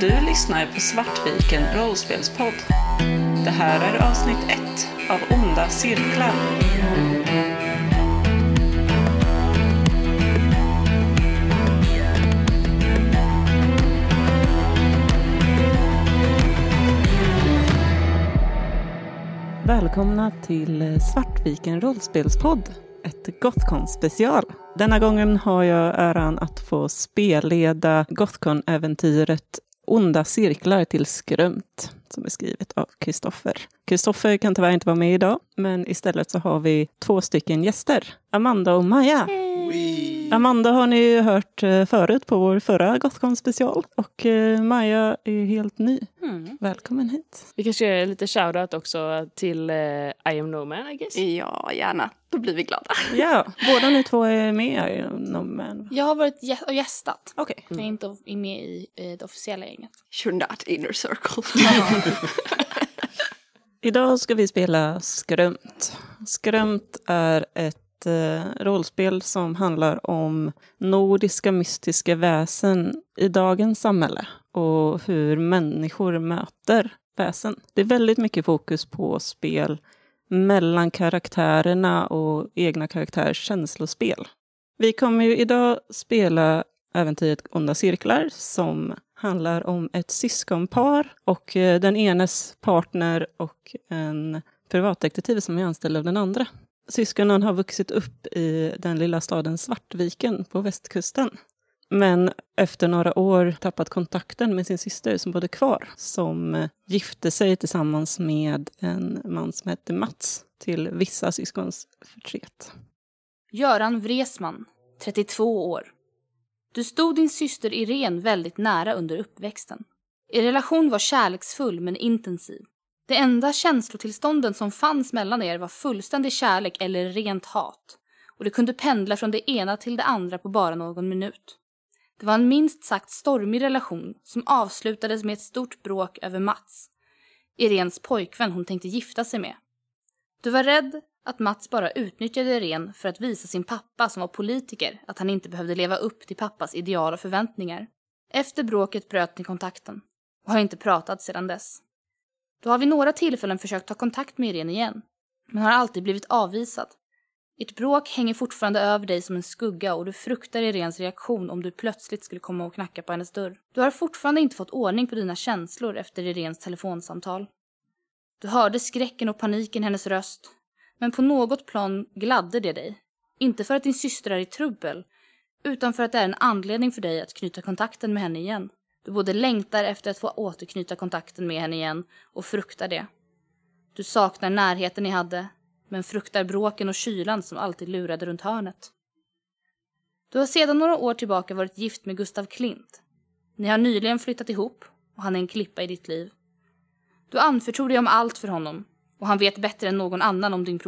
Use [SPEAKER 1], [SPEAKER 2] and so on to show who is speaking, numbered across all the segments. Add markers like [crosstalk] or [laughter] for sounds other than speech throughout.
[SPEAKER 1] Du lyssnar på Svartviken rollspelspodd. Det här är avsnitt ett av Onda cirklar. Välkomna till Svartviken rollspelspodd, ett Gothcon special. Denna gången har jag äran att få spelleda Gothcon-äventyret Onda cirklar till skrömt, som är skrivet av Kristoffer. Kristoffer kan tyvärr inte vara med idag, men istället så har vi två stycken gäster, Amanda och Maja. Amanda har ni ju hört eh, förut på vår förra Gothcon special och eh, Maja är helt ny.
[SPEAKER 2] Mm.
[SPEAKER 1] Välkommen hit.
[SPEAKER 2] Vi kanske gör lite shoutout också till uh, I am no man, I guess.
[SPEAKER 3] Ja, gärna. Då blir vi glada. [laughs]
[SPEAKER 1] Ja, båda ni två är med i No Man.
[SPEAKER 4] Jag har varit gä- och gästat.
[SPEAKER 1] Okej.
[SPEAKER 4] Jag är inte med i det officiella gänget.
[SPEAKER 3] You're not inner circle. [laughs] [laughs]
[SPEAKER 1] Idag ska vi spela Skrömt. Skrömt är ett eh, rollspel som handlar om nordiska mystiska väsen i dagens samhälle och hur människor möter väsen. Det är väldigt mycket fokus på spel mellan karaktärerna och egna karaktärers känslospel. Vi kommer ju idag spela äventyret Onda cirklar som handlar om ett syskonpar och eh, den enes partner och en privatdetektiv som är anställd av den andra. Syskonen har vuxit upp i den lilla staden Svartviken på västkusten. Men efter några år tappat kontakten med sin syster som bodde kvar. Som eh, gifte sig tillsammans med en man som hette Mats till vissa syskons förtret.
[SPEAKER 4] Göran Vresman, 32 år. Du stod din syster Irene väldigt nära under uppväxten. Er relation var kärleksfull men intensiv. Det enda känslotillstånden som fanns mellan er var fullständig kärlek eller rent hat. Och det kunde pendla från det ena till det andra på bara någon minut. Det var en minst sagt stormig relation som avslutades med ett stort bråk över Mats. Irens pojkvän hon tänkte gifta sig med. Du var rädd att Mats bara utnyttjade Irene för att visa sin pappa som var politiker att han inte behövde leva upp till pappas ideal och förväntningar. Efter bråket bröt ni kontakten och har inte pratat sedan dess. Du har vid några tillfällen försökt ta kontakt med Irene igen, men har alltid blivit avvisad. Ert bråk hänger fortfarande över dig som en skugga och du fruktar Irenes reaktion om du plötsligt skulle komma och knacka på hennes dörr. Du har fortfarande inte fått ordning på dina känslor efter Irenes telefonsamtal. Du hörde skräcken och paniken i hennes röst, men på något plan gladde det dig. Inte för att din syster är i trubbel, utan för att det är en anledning för dig att knyta kontakten med henne igen. Du både längtar efter att få återknyta kontakten med henne igen och fruktar det. Du saknar närheten ni hade, men fruktar bråken och kylan som alltid lurade runt hörnet. Du har sedan några år tillbaka varit gift med Gustav Klint. Ni har nyligen flyttat ihop och han är en klippa i ditt liv. Du anförtror dig om allt för honom och han vet bättre än någon annan om din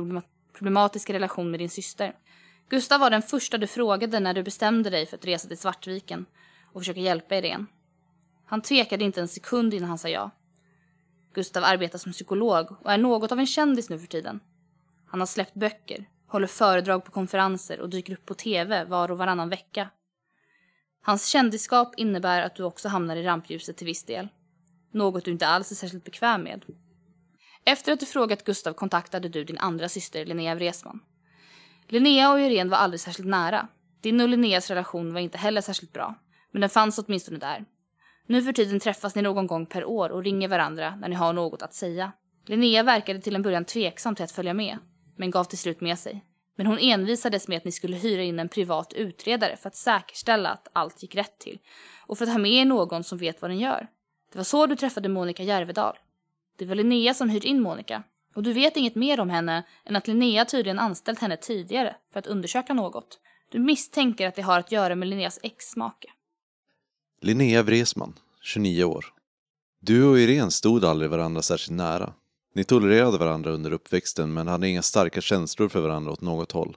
[SPEAKER 4] problematiska relation med din syster. Gustav var den första du frågade när du bestämde dig för att resa till Svartviken och försöka hjälpa Irene. Han tvekade inte en sekund innan han sa ja. Gustav arbetar som psykolog och är något av en kändis nu för tiden. Han har släppt böcker, håller föredrag på konferenser och dyker upp på TV var och varannan vecka. Hans kändisskap innebär att du också hamnar i rampljuset till viss del. Något du inte alls är särskilt bekväm med. Efter att du frågat Gustav kontaktade du din andra syster Linnea Wresman. Linnea och Irene var aldrig särskilt nära. Din och Linneas relation var inte heller särskilt bra, men den fanns åtminstone där. Nu för tiden träffas ni någon gång per år och ringer varandra när ni har något att säga. Linnea verkade till en början tveksam till att följa med, men gav till slut med sig. Men hon envisades med att ni skulle hyra in en privat utredare för att säkerställa att allt gick rätt till och för att ha med er någon som vet vad den gör. Det var så du träffade Monica Järvedal. Det var Linnea som hyrt in Monica. Och du vet inget mer om henne än att Linnea tydligen anställt henne tidigare för att undersöka något. Du misstänker att det har att göra med Linneas ex-make.
[SPEAKER 5] Linnea Wresman, 29 år. Du och Irene stod aldrig varandra särskilt nära. Ni tolererade varandra under uppväxten men hade inga starka känslor för varandra åt något håll.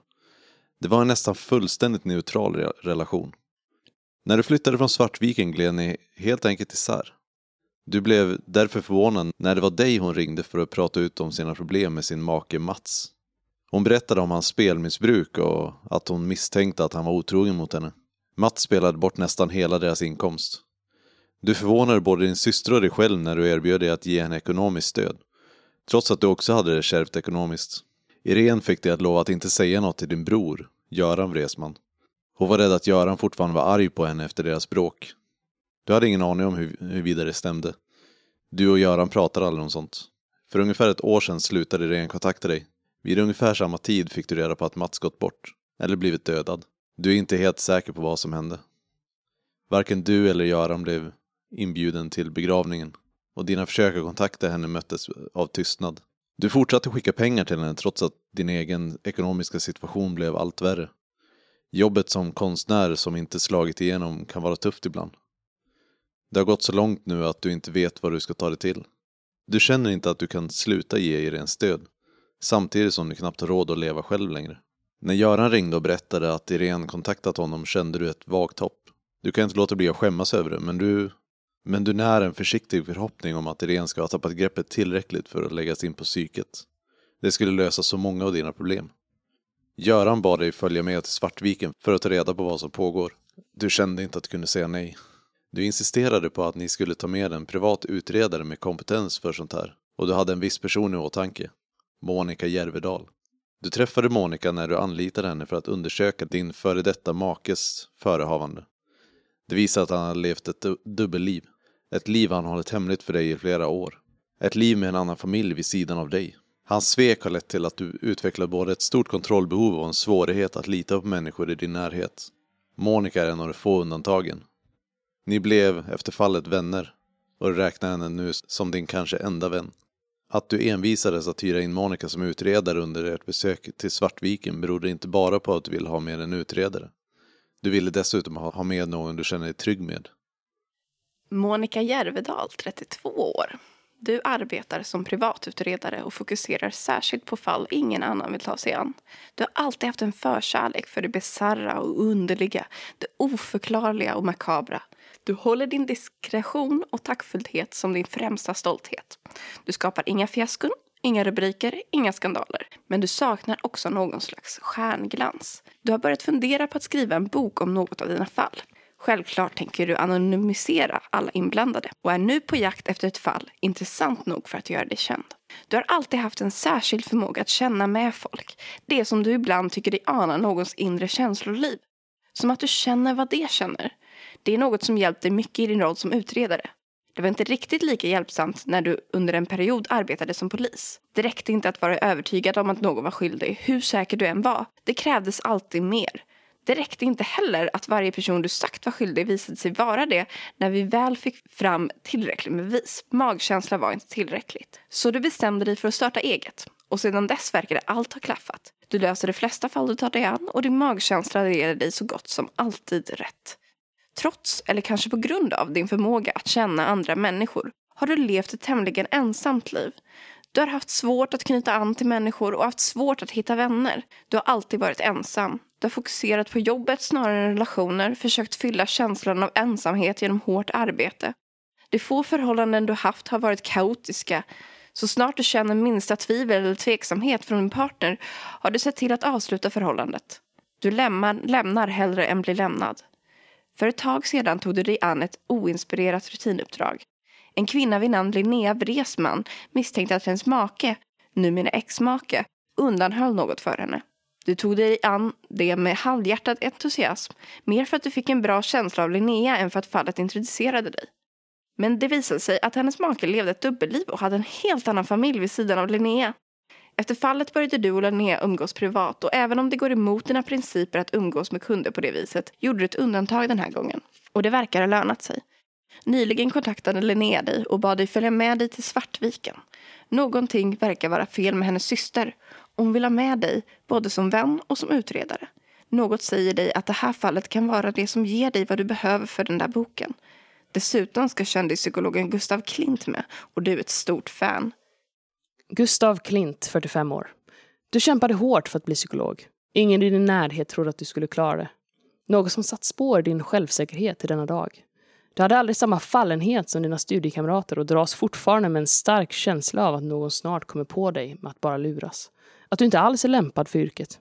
[SPEAKER 5] Det var en nästan fullständigt neutral re- relation. När du flyttade från Svartviken gled ni helt enkelt isär. Du blev därför förvånad när det var dig hon ringde för att prata ut om sina problem med sin make Mats. Hon berättade om hans spelmissbruk och att hon misstänkte att han var otrogen mot henne. Mats spelade bort nästan hela deras inkomst. Du förvånade både din syster och dig själv när du erbjöd dig att ge henne ekonomiskt stöd. Trots att du också hade det kärvt ekonomiskt. Irene fick dig att lova att inte säga något till din bror, Göran Vresman. Hon var rädd att Göran fortfarande var arg på henne efter deras bråk. Du hade ingen aning om hur, huruvida det stämde. Du och Göran pratade aldrig om sånt. För ungefär ett år sedan slutade Irene kontakta dig. Vid ungefär samma tid fick du reda på att Mats gått bort, eller blivit dödad. Du är inte helt säker på vad som hände. Varken du eller Göran blev inbjuden till begravningen och dina försök att kontakta henne möttes av tystnad. Du fortsatte skicka pengar till henne trots att din egen ekonomiska situation blev allt värre. Jobbet som konstnär som inte slagit igenom kan vara tufft ibland. Det har gått så långt nu att du inte vet vad du ska ta dig till. Du känner inte att du kan sluta ge Irene stöd, samtidigt som du knappt har råd att leva själv längre. När Göran ringde och berättade att Irene kontaktat honom kände du ett vagt hopp. Du kan inte låta bli att skämmas över det, men du, men du när en försiktig förhoppning om att Irene ska ha tappat greppet tillräckligt för att läggas in på psyket. Det skulle lösa så många av dina problem. Göran bad dig följa med till Svartviken för att ta reda på vad som pågår. Du kände inte att du kunde säga nej. Du insisterade på att ni skulle ta med en privat utredare med kompetens för sånt här. Och du hade en viss person i åtanke. Monica Järvedal. Du träffade Monica när du anlitade henne för att undersöka din före detta makes förehavande. Det visar att han har levt ett du dubbelliv. Ett liv han hållit hemligt för dig i flera år. Ett liv med en annan familj vid sidan av dig. Hans svek har lett till att du utvecklat både ett stort kontrollbehov och en svårighet att lita på människor i din närhet. Monica är en av de få undantagen. Ni blev efter fallet vänner och du räknar henne nu som din kanske enda vän. Att du envisades att hyra in Monica som utredare under ert besök till Svartviken berodde inte bara på att du ville ha med en utredare. Du ville dessutom ha med någon du känner dig trygg med.
[SPEAKER 3] Monica Järvedal, 32 år. Du arbetar som privatutredare och fokuserar särskilt på fall ingen annan vill ta sig an. Du har alltid haft en förkärlek för det bizarra och underliga, det oförklarliga och makabra. Du håller din diskretion och tackfullhet som din främsta stolthet. Du skapar inga fiaskon, inga rubriker, inga skandaler. Men du saknar också någon slags stjärnglans. Du har börjat fundera på att skriva en bok om något av dina fall. Självklart tänker du anonymisera alla inblandade och är nu på jakt efter ett fall intressant nog för att göra dig känd. Du har alltid haft en särskild förmåga att känna med folk. Det som du ibland tycker dig ana någons inre känsloliv. Som att du känner vad det känner. Det är något som hjälpt dig mycket i din roll som utredare. Det var inte riktigt lika hjälpsamt när du under en period arbetade som polis. Det räckte inte att vara övertygad om att någon var skyldig, hur säker du än var. Det krävdes alltid mer. Det räckte inte heller att varje person du sagt var skyldig visade sig vara det när vi väl fick fram tillräckligt med bevis. Magkänsla var inte tillräckligt. Så du bestämde dig för att starta eget. Och sedan dess verkade allt ha klaffat. Du löser de flesta fall du tar dig an och din magkänsla ger dig så gott som alltid rätt. Trots, eller kanske på grund av, din förmåga att känna andra människor har du levt ett tämligen ensamt liv. Du har haft svårt att knyta an till människor och haft svårt att hitta vänner. Du har alltid varit ensam. Du har fokuserat på jobbet snarare än relationer, försökt fylla känslan av ensamhet genom hårt arbete. De få förhållanden du haft har varit kaotiska. Så snart du känner minsta tvivel eller tveksamhet från din partner har du sett till att avsluta förhållandet. Du lämnar, lämnar hellre än blir lämnad. För ett tag sedan tog du dig an ett oinspirerat rutinuppdrag. En kvinna vid namn Linnea Wresman misstänkte att hennes make, numera exmake, undanhöll något för henne. Du tog dig an det med halvhjärtad entusiasm, mer för att du fick en bra känsla av Linnea än för att fallet introducerade dig. Men det visade sig att hennes make levde ett dubbelliv och hade en helt annan familj vid sidan av Linnea. Efter fallet började du och Linnea umgås privat och även om det går emot dina principer att umgås med kunder på det viset gjorde du ett undantag den här gången. Och det verkar ha lönat sig. Nyligen kontaktade Linnea dig och bad dig följa med dig till Svartviken. Någonting verkar vara fel med hennes syster. Hon vill ha med dig, både som vän och som utredare. Något säger dig att det här fallet kan vara det som ger dig vad du behöver för den där boken. Dessutom ska kändispsykologen Gustav Klint med och du är ett stort fan.
[SPEAKER 2] Gustav Klint, 45 år. Du kämpade hårt för att bli psykolog. Ingen i din närhet trodde att du skulle klara det. Något som satt spår i din självsäkerhet till denna dag. Du hade aldrig samma fallenhet som dina studiekamrater och dras fortfarande med en stark känsla av att någon snart kommer på dig med att bara luras. Att du inte alls är lämpad för yrket.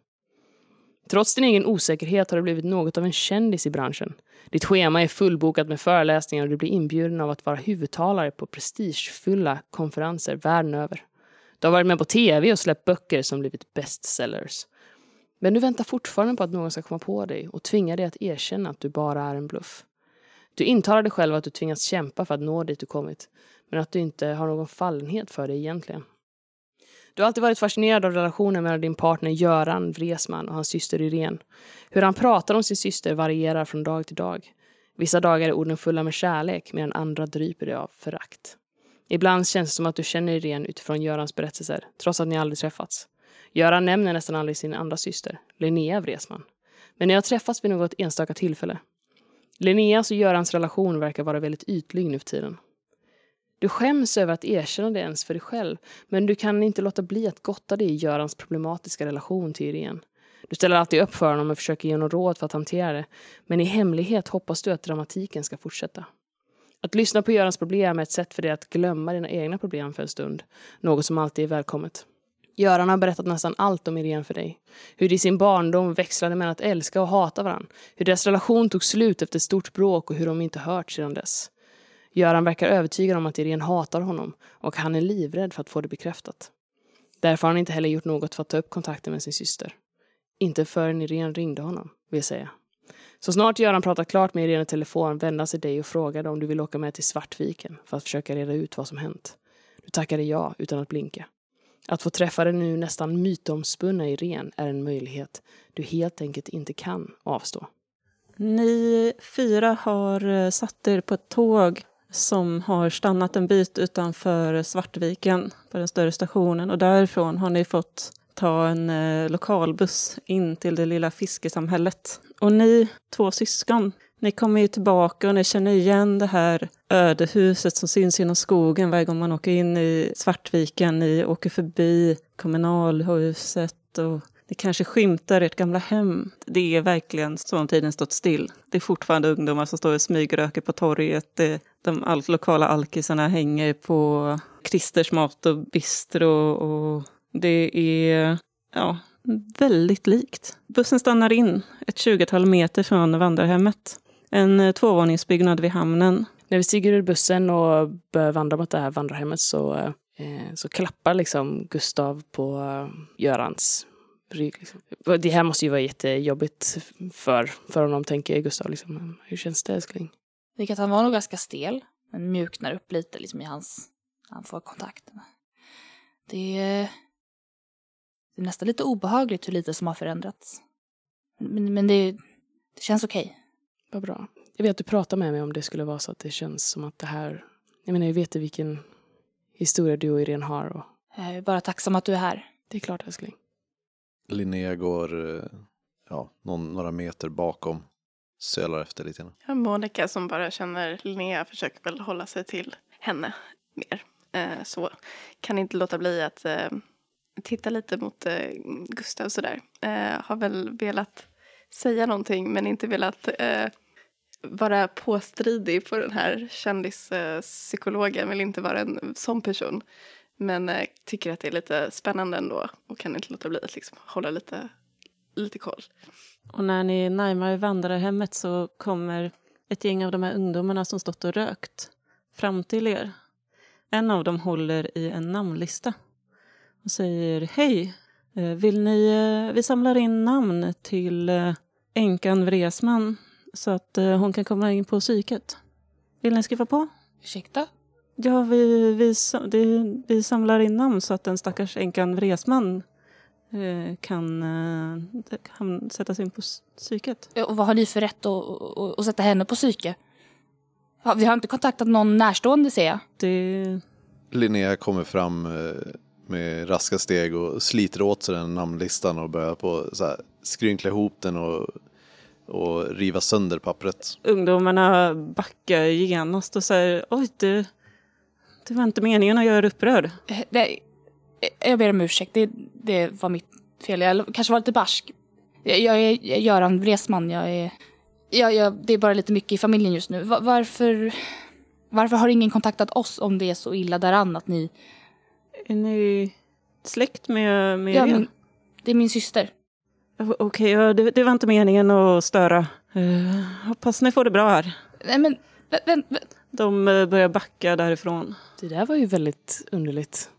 [SPEAKER 2] Trots din egen osäkerhet har du blivit något av en kändis i branschen. Ditt schema är fullbokat med föreläsningar och du blir inbjuden av att vara huvudtalare på prestigefulla konferenser världen över. Du har varit med på tv och släppt böcker som blivit bestsellers. Men du väntar fortfarande på att någon ska komma på dig och tvinga dig att erkänna att du bara är en bluff. Du intalar dig själv att du tvingas kämpa för att nå dit du kommit, men att du inte har någon fallenhet för det egentligen. Du har alltid varit fascinerad av relationen mellan din partner Göran Vresman och hans syster Irene. Hur han pratar om sin syster varierar från dag till dag. Vissa dagar är orden fulla med kärlek medan andra dryper det av förakt. Ibland känns det som att du känner Irene utifrån Görans berättelser, trots att ni aldrig träffats. Göran nämner nästan aldrig sin andra syster, Linnea Wresman. Men ni har träffats vid något enstaka tillfälle. Linneas och Görans relation verkar vara väldigt ytlig nu för tiden. Du skäms över att erkänna det ens för dig själv, men du kan inte låta bli att gotta dig i Görans problematiska relation till Irene. Du ställer alltid upp för honom och försöker ge honom råd för att hantera det, men i hemlighet hoppas du att dramatiken ska fortsätta. Att lyssna på Görans problem är ett sätt för dig att glömma dina egna problem för en stund, något som alltid är välkommet. Göran har berättat nästan allt om Irene för dig. Hur de i sin barndom växlade mellan att älska och hata varandra. Hur deras relation tog slut efter ett stort bråk och hur de inte hört sedan dess. Göran verkar övertygad om att Irene hatar honom och han är livrädd för att få det bekräftat. Därför har han inte heller gjort något för att ta upp kontakten med sin syster. Inte förrän Irene ringde honom, vill säga. Så snart Göran pratat klart med Irene i telefon vände han sig dig och frågade om du vill åka med till Svartviken för att försöka reda ut vad som hänt. Du tackade ja utan att blinka. Att få träffa den nu nästan mytomspunna Irene är en möjlighet du helt enkelt inte kan avstå.
[SPEAKER 1] Ni fyra har eh, satt er på ett tåg som har stannat en bit utanför Svartviken på den större stationen och därifrån har ni fått ta en eh, lokalbuss in till det lilla fiskesamhället. Och ni två syskon, ni kommer ju tillbaka och ni känner igen det här ödehuset som syns genom skogen varje gång man åker in i Svartviken. Ni åker förbi kommunalhuset och ni kanske skymtar ert gamla hem. Det är verkligen som om tiden stått still. Det är fortfarande ungdomar som står och smygröker på torget. De all lokala alkisarna hänger på Christers mat och bistro. Och det är ja, väldigt likt. Bussen stannar in ett tjugotal meter från vandrarhemmet. En tvåvåningsbyggnad vid hamnen.
[SPEAKER 2] När vi stiger ur bussen och börjar vandra mot det här vandrarhemmet så, eh, så klappar liksom Gustav på eh, Görans rygg. Liksom. Det här måste ju vara jättejobbigt för, för honom, tänker Gustav. Liksom. Hur känns det, älskling?
[SPEAKER 4] Vilket han var nog ganska stel, men mjuknar upp lite liksom i hans... Han får kontakt. Det är, det är nästan lite obehagligt hur lite som har förändrats. Men, men det, det känns okej. Okay.
[SPEAKER 2] Vad bra. Jag vet att du pratar med mig om det skulle vara så att det känns som att det här... Jag menar, jag vet vilken historia du och Irene har. Och...
[SPEAKER 4] Jag är bara tacksam att du är här.
[SPEAKER 2] Det är klart, älskling.
[SPEAKER 5] Linnea går eh, ja, någon, några meter bakom. Sölar efter lite grann.
[SPEAKER 3] Ja, Monica som bara känner Linnea försöker väl hålla sig till henne mer. Eh, så kan inte låta bli att eh, titta lite mot eh, Gustav sådär. Eh, har väl velat säga någonting men inte velat eh, vara påstridig på den här kändispsykologen. Vill inte vara en sån person. Men eh, tycker att det är lite spännande ändå och kan inte låta bli att liksom hålla lite, lite koll.
[SPEAKER 1] Och när ni närmar vandrarhemmet så kommer ett gäng av de här ungdomarna som stått och rökt fram till er. En av dem håller i en namnlista och säger Hej, eh, vill ni, eh, vi samlar in namn till eh, änkan Vresman så att hon kan komma in på psyket. Vill ni skriva på?
[SPEAKER 4] Ursäkta?
[SPEAKER 1] Ja, vi, vi, det, vi samlar in namn så att den stackars änkan Vresman eh, kan, eh, kan sättas in på psyket.
[SPEAKER 4] Och vad har ni för rätt att, att, att sätta henne på psyke? Vi har inte kontaktat någon närstående ser jag.
[SPEAKER 1] Det...
[SPEAKER 5] Linnea kommer fram eh, med raska steg och sliter åt sig den namnlistan och börjar på så här, skrynkla ihop den och, och riva sönder pappret.
[SPEAKER 1] Ungdomarna backar genast och säger oj, det, det var inte meningen att göra upprörd.
[SPEAKER 4] Det, jag ber om ursäkt, det, det var mitt fel. Jag kanske var lite barsk. Jag, jag är Göran Wresman, jag är... Jag, jag, det är bara lite mycket i familjen just nu. Varför, varför har ingen kontaktat oss om det är så illa däran att ni...
[SPEAKER 1] Är ni släkt med, med
[SPEAKER 4] ja, min, Det är min syster.
[SPEAKER 1] Okej, ja, det, det var inte meningen att störa. Eh, hoppas ni får det bra här.
[SPEAKER 4] Nej men, vä- vä-
[SPEAKER 1] De eh, börjar backa därifrån.
[SPEAKER 2] Det där var ju väldigt underligt.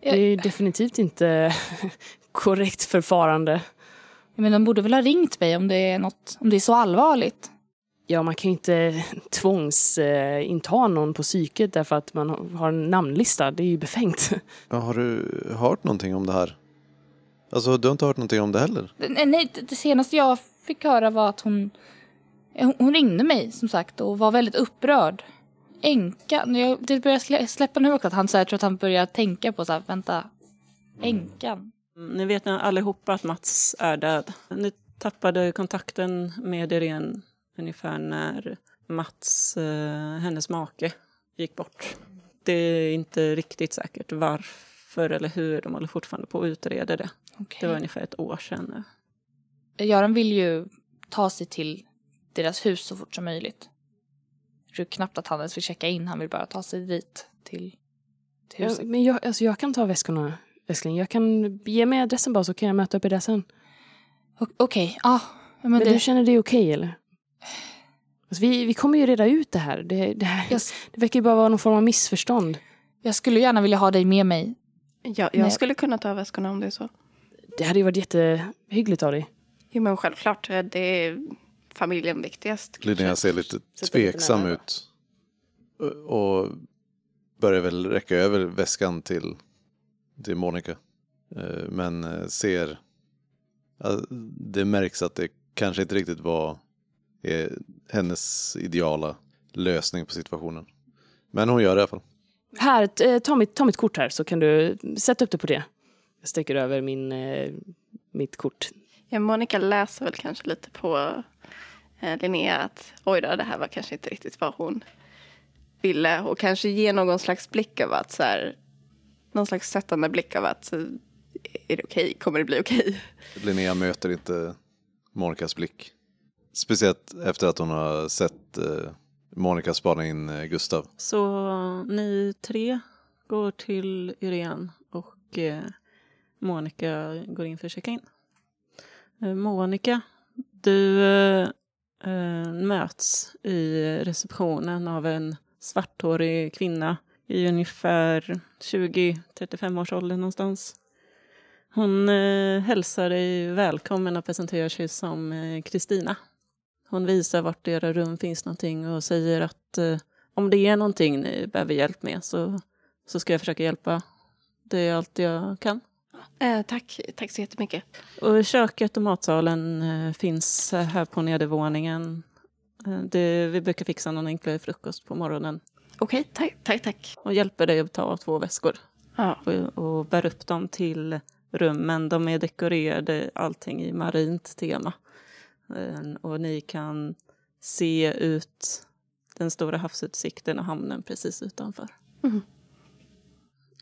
[SPEAKER 4] Jag-
[SPEAKER 2] Det är ju definitivt inte [laughs] korrekt förfarande.
[SPEAKER 4] men de borde väl ha ringt mig om det är något, om det är så allvarligt.
[SPEAKER 2] Ja, man kan ju inte tvångsinta någon på psyket därför att man har en namnlista. Det är ju befängt. [laughs]
[SPEAKER 5] Ja, har du hört någonting om det här? Alltså, du har inte hört någonting om det heller?
[SPEAKER 4] Nej, det- senaste jag fick höra var att hon, hon, hon ringde mig som sagt och var väldigt upprörd. Änkan, jag, det börjar slä, släppa nu också att han så här, tror att han börjar tänka på så här, vänta, änkan.
[SPEAKER 1] Mm, Ni vet allihopa att Mats är död. Ni tappade kontakten med Irene ungefär när Mats, eh, hennes make, gick bort. Det är inte riktigt säkert varför eller hur. De håller fortfarande på att utreda det.
[SPEAKER 4] Okej.
[SPEAKER 1] Det var ungefär ett år sedan nu.
[SPEAKER 4] Göran vill ju ta sig till deras hus så fort som möjligt. Jag tror knappt att han ens vill checka in, han vill bara ta sig dit till, till
[SPEAKER 2] Ja,
[SPEAKER 4] huset.
[SPEAKER 2] men jag, alltså jag kan ta väskorna, älskling. Jag kan ge mig adressen bara så kan jag möta upp i det sen.
[SPEAKER 4] Okej, ja. men
[SPEAKER 2] Men
[SPEAKER 4] det,
[SPEAKER 2] du känner det är okej eller? Alltså vi, vi kommer ju reda ut det här. Det, det, här
[SPEAKER 4] jag,
[SPEAKER 2] det verkar ju bara vara någon form av missförstånd.
[SPEAKER 4] jag skulle gärna vilja ha dig med mig.
[SPEAKER 3] Ja, jag
[SPEAKER 4] Nej.
[SPEAKER 3] skulle kunna ta väskorna om det är så.
[SPEAKER 2] Det hade ju varit jättehyggligt av dig.
[SPEAKER 3] Jo, men självklart. eh, Det är familjen viktigast.
[SPEAKER 5] Linnea ser lite tveksam ut. Och- Och börjar väl räcka över väskan till, till Monica. Eh, Men eh, ser... Det märks att det kanske inte riktigt var eh, hennes ideala lösning på situationen. Men hon gör det i alla fall.
[SPEAKER 2] Här, eh, ta mitt, ta mitt kort här så kan du sätta upp det på det. Jag sträcker över min, eh, mitt kort.
[SPEAKER 3] Ja, Monica läser väl kanske lite på eh, Linnea att oj då, det här var kanske inte riktigt vad hon ville. Och kanske ge någon slags blick av att så här, någon slags sättande blick av att är det okej, kommer det bli okej?
[SPEAKER 5] Linnea möter inte Monicas blick. Speciellt efter att hon har sett eh, Monica spana in eh, Gustav.
[SPEAKER 1] Så ni tre går till Irene och eh, Monica går in för att checka in. Eh, Monica, du eh, eh möts i receptionen av en svarthårig kvinna i ungefär 20-35 års ålder någonstans. Hon eh, hälsar dig välkommen och presenterar sig som eh, Kristina. Hon visar vart i era rum finns någonting och säger att eh, om det är någonting ni behöver hjälp med så, så ska jag försöka hjälpa. Det är allt jag kan.
[SPEAKER 3] Eh, tack, tack så jättemycket.
[SPEAKER 1] Och köket och matsalen eh, finns här på nedervåningen. Eh, det, vi brukar fixa någon enklare frukost på morgonen
[SPEAKER 3] Okej, tack, tack, tack.
[SPEAKER 1] och hjälper dig att ta två väskor
[SPEAKER 3] Ja,
[SPEAKER 1] och, och bär upp dem till rummen. De är dekorerade, allting i marint tema. Eh, Och ni kan se ut den stora havsutsikten och hamnen precis utanför.
[SPEAKER 3] Mhm.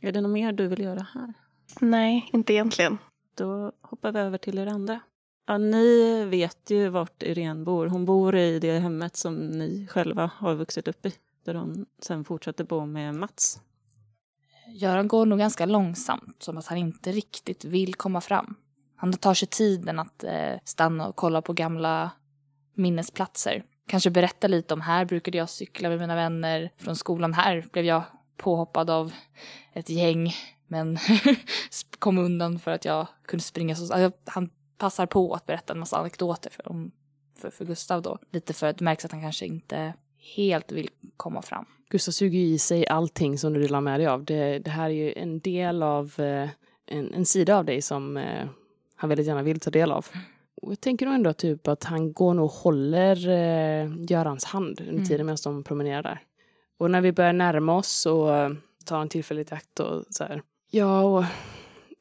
[SPEAKER 1] Är det något mer du vill göra här?
[SPEAKER 3] nej, inte egentligen.
[SPEAKER 1] Då hoppar vi över till er andra. Ja, ni vet ju vart Irene bor. Hon bor i det hemmet som ni själva har vuxit upp i. Där hon sen fortsatte bo med Mats.
[SPEAKER 4] Göran går nog ganska långsamt, som att han inte riktigt vill komma fram. Han tar sig tiden att eh, stanna och kolla på gamla minnesplatser. Kanske berätta lite om här brukade jag cykla med mina vänner från skolan. Här blev jag påhoppad av ett gäng, men [laughs] kom undan för att jag kunde springa så... Alltså, han passar på att berätta en massa anekdoter för, om, för, för Gustav då. Lite för att det märks att han kanske inte helt vill komma fram.
[SPEAKER 2] Gustav suger ju i sig allting som du delar med dig av. Det, det här är ju en del av eh, en, en sida av dig som eh, han väldigt gärna vill ta del av. Och jag tänker nog ändå typ att han går nog och håller eh, Görans hand under
[SPEAKER 4] Mm.
[SPEAKER 2] tiden medan de promenerar där. Och när vi börjar närma oss så eh, tar han tillfället i akt och så här. Ja, och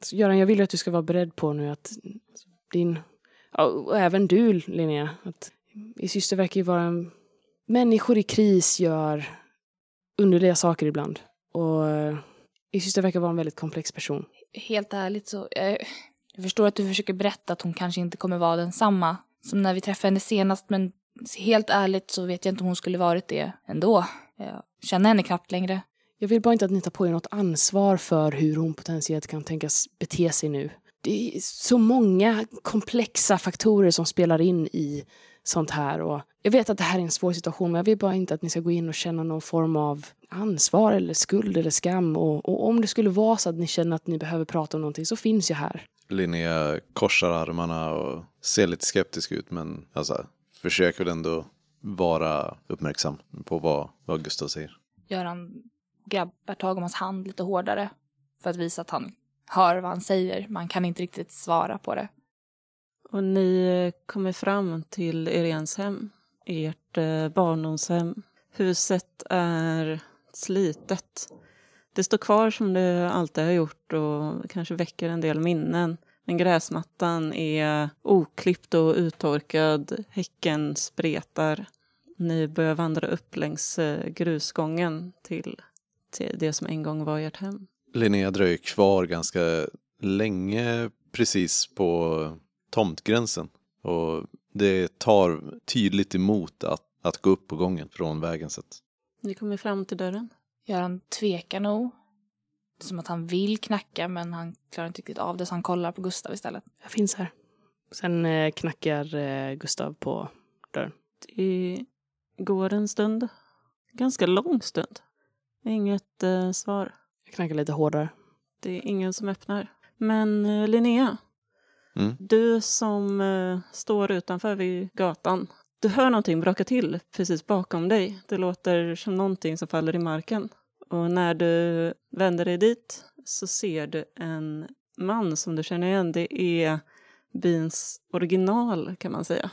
[SPEAKER 2] så Göran, jag vill ju att du ska vara beredd på nu att din, ja, och även du Linnea, att din syster verkar ju vara en Människor i kris gör underliga saker ibland. Och eh, er syster verkar vara en väldigt komplex person.
[SPEAKER 4] helt ärligt så, jag, jag förstår att du försöker berätta att hon kanske inte kommer vara densamma som när vi träffade henne senast, men helt ärligt så vet jag inte om hon skulle varit det ändå. Jag känner henne knappt längre.
[SPEAKER 2] Jag vill bara inte att ni tar på er något ansvar för hur hon potentiellt kan tänkas bete sig nu. det är så många komplexa faktorer som spelar in i sånt här. Och jag vet att det här är en svår situation men jag vill bara inte att ni ska gå in och känna någon form av ansvar eller skuld eller skam. Och, och om det skulle vara så att ni känner att ni behöver prata om någonting så finns jag här.
[SPEAKER 5] Linnea korsar armarna och ser lite skeptisk ut men alltså, försöker ändå vara uppmärksam på vad, vad Gustav säger.
[SPEAKER 4] Göran grabbar tag om hans hand lite hårdare för att visa att han hör vad han säger. Man kan inte riktigt svara på det.
[SPEAKER 1] Och ni kommer fram till Irens hem, ert eh, barndomshem. Huset är slitet. Det står kvar som det alltid har gjort och kanske väcker en del minnen. Men gräsmattan är oklippt och uttorkad. Häcken spretar. Ni börjar vandra upp längs eh, grusgången till, till det som en gång var ert hem.
[SPEAKER 5] Linnea dröjer kvar ganska länge precis på tomtgränsen. Och det tar tydligt emot att, att gå upp på gången från vägen sett.
[SPEAKER 1] Ni kommer fram till dörren.
[SPEAKER 4] Göran tvekar nog. Det är som att han vill knacka men han klarar inte riktigt av det så han kollar på Gustav istället.
[SPEAKER 2] Jag finns här. Sen eh, knackar eh, Gustav på dörren.
[SPEAKER 1] Det går en stund. Ganska lång stund. Inget eh, svar.
[SPEAKER 2] Jag knackar lite hårdare.
[SPEAKER 1] Det är ingen som öppnar. Men eh, Linnea,
[SPEAKER 5] Mm.
[SPEAKER 1] du som eh, står utanför vid gatan. Du hör någonting braka till precis bakom dig. Det låter som någonting som faller i marken. Och när du vänder dig dit så ser du en man som du känner igen. Det är byns original kan man säga.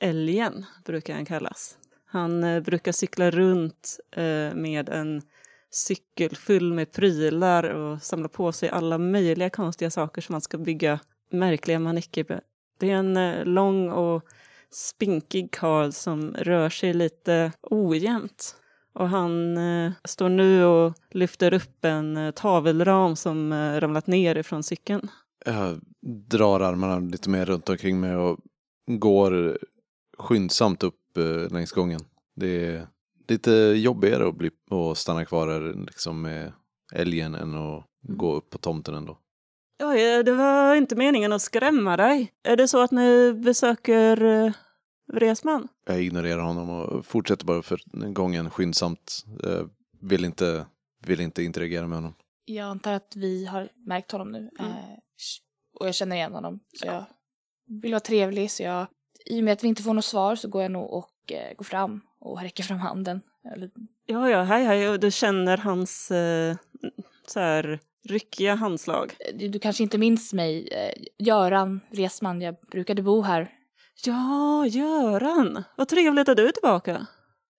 [SPEAKER 1] Älgen brukar han kallas. Han eh, brukar cykla runt eh, med en cykel full med prylar och samla på sig alla möjliga konstiga saker som man ska bygga märkliga manicker med. Det är en eh, lång och spinkig karl som rör sig lite ojämnt. Och han eh, står nu och lyfter upp en eh, tavelram som eh, ramlat ner ifrån cykeln.
[SPEAKER 5] Jag drar armarna lite mer runt omkring mig och går skyndsamt upp eh, längs gången. Det är lite jobbigare att, bli, att stanna kvar här liksom med älgen än att gå upp på tomten ändå.
[SPEAKER 1] Oj, det var inte meningen att skrämma dig. Är det så att ni besöker eh, Vresman?
[SPEAKER 5] Jag ignorerar honom och fortsätter bara för gången skyndsamt. Jag vill inte, vill inte interagera med honom.
[SPEAKER 4] Jag antar att vi har märkt honom nu.
[SPEAKER 1] Mm.
[SPEAKER 4] Eh, och jag känner igen honom. Så jag vill vara trevlig. Så jag, I och med att vi inte får något svar så går jag nog och eh, går fram och räcker fram handen.
[SPEAKER 1] Ja, ja, hej, hej. Och du känner hans eh, så här ryckiga handslag.
[SPEAKER 4] du, du kanske inte minns mig. Eh, Göran Resman, jag brukade bo här.
[SPEAKER 1] Ja, Göran! Vad trevligt att du är tillbaka.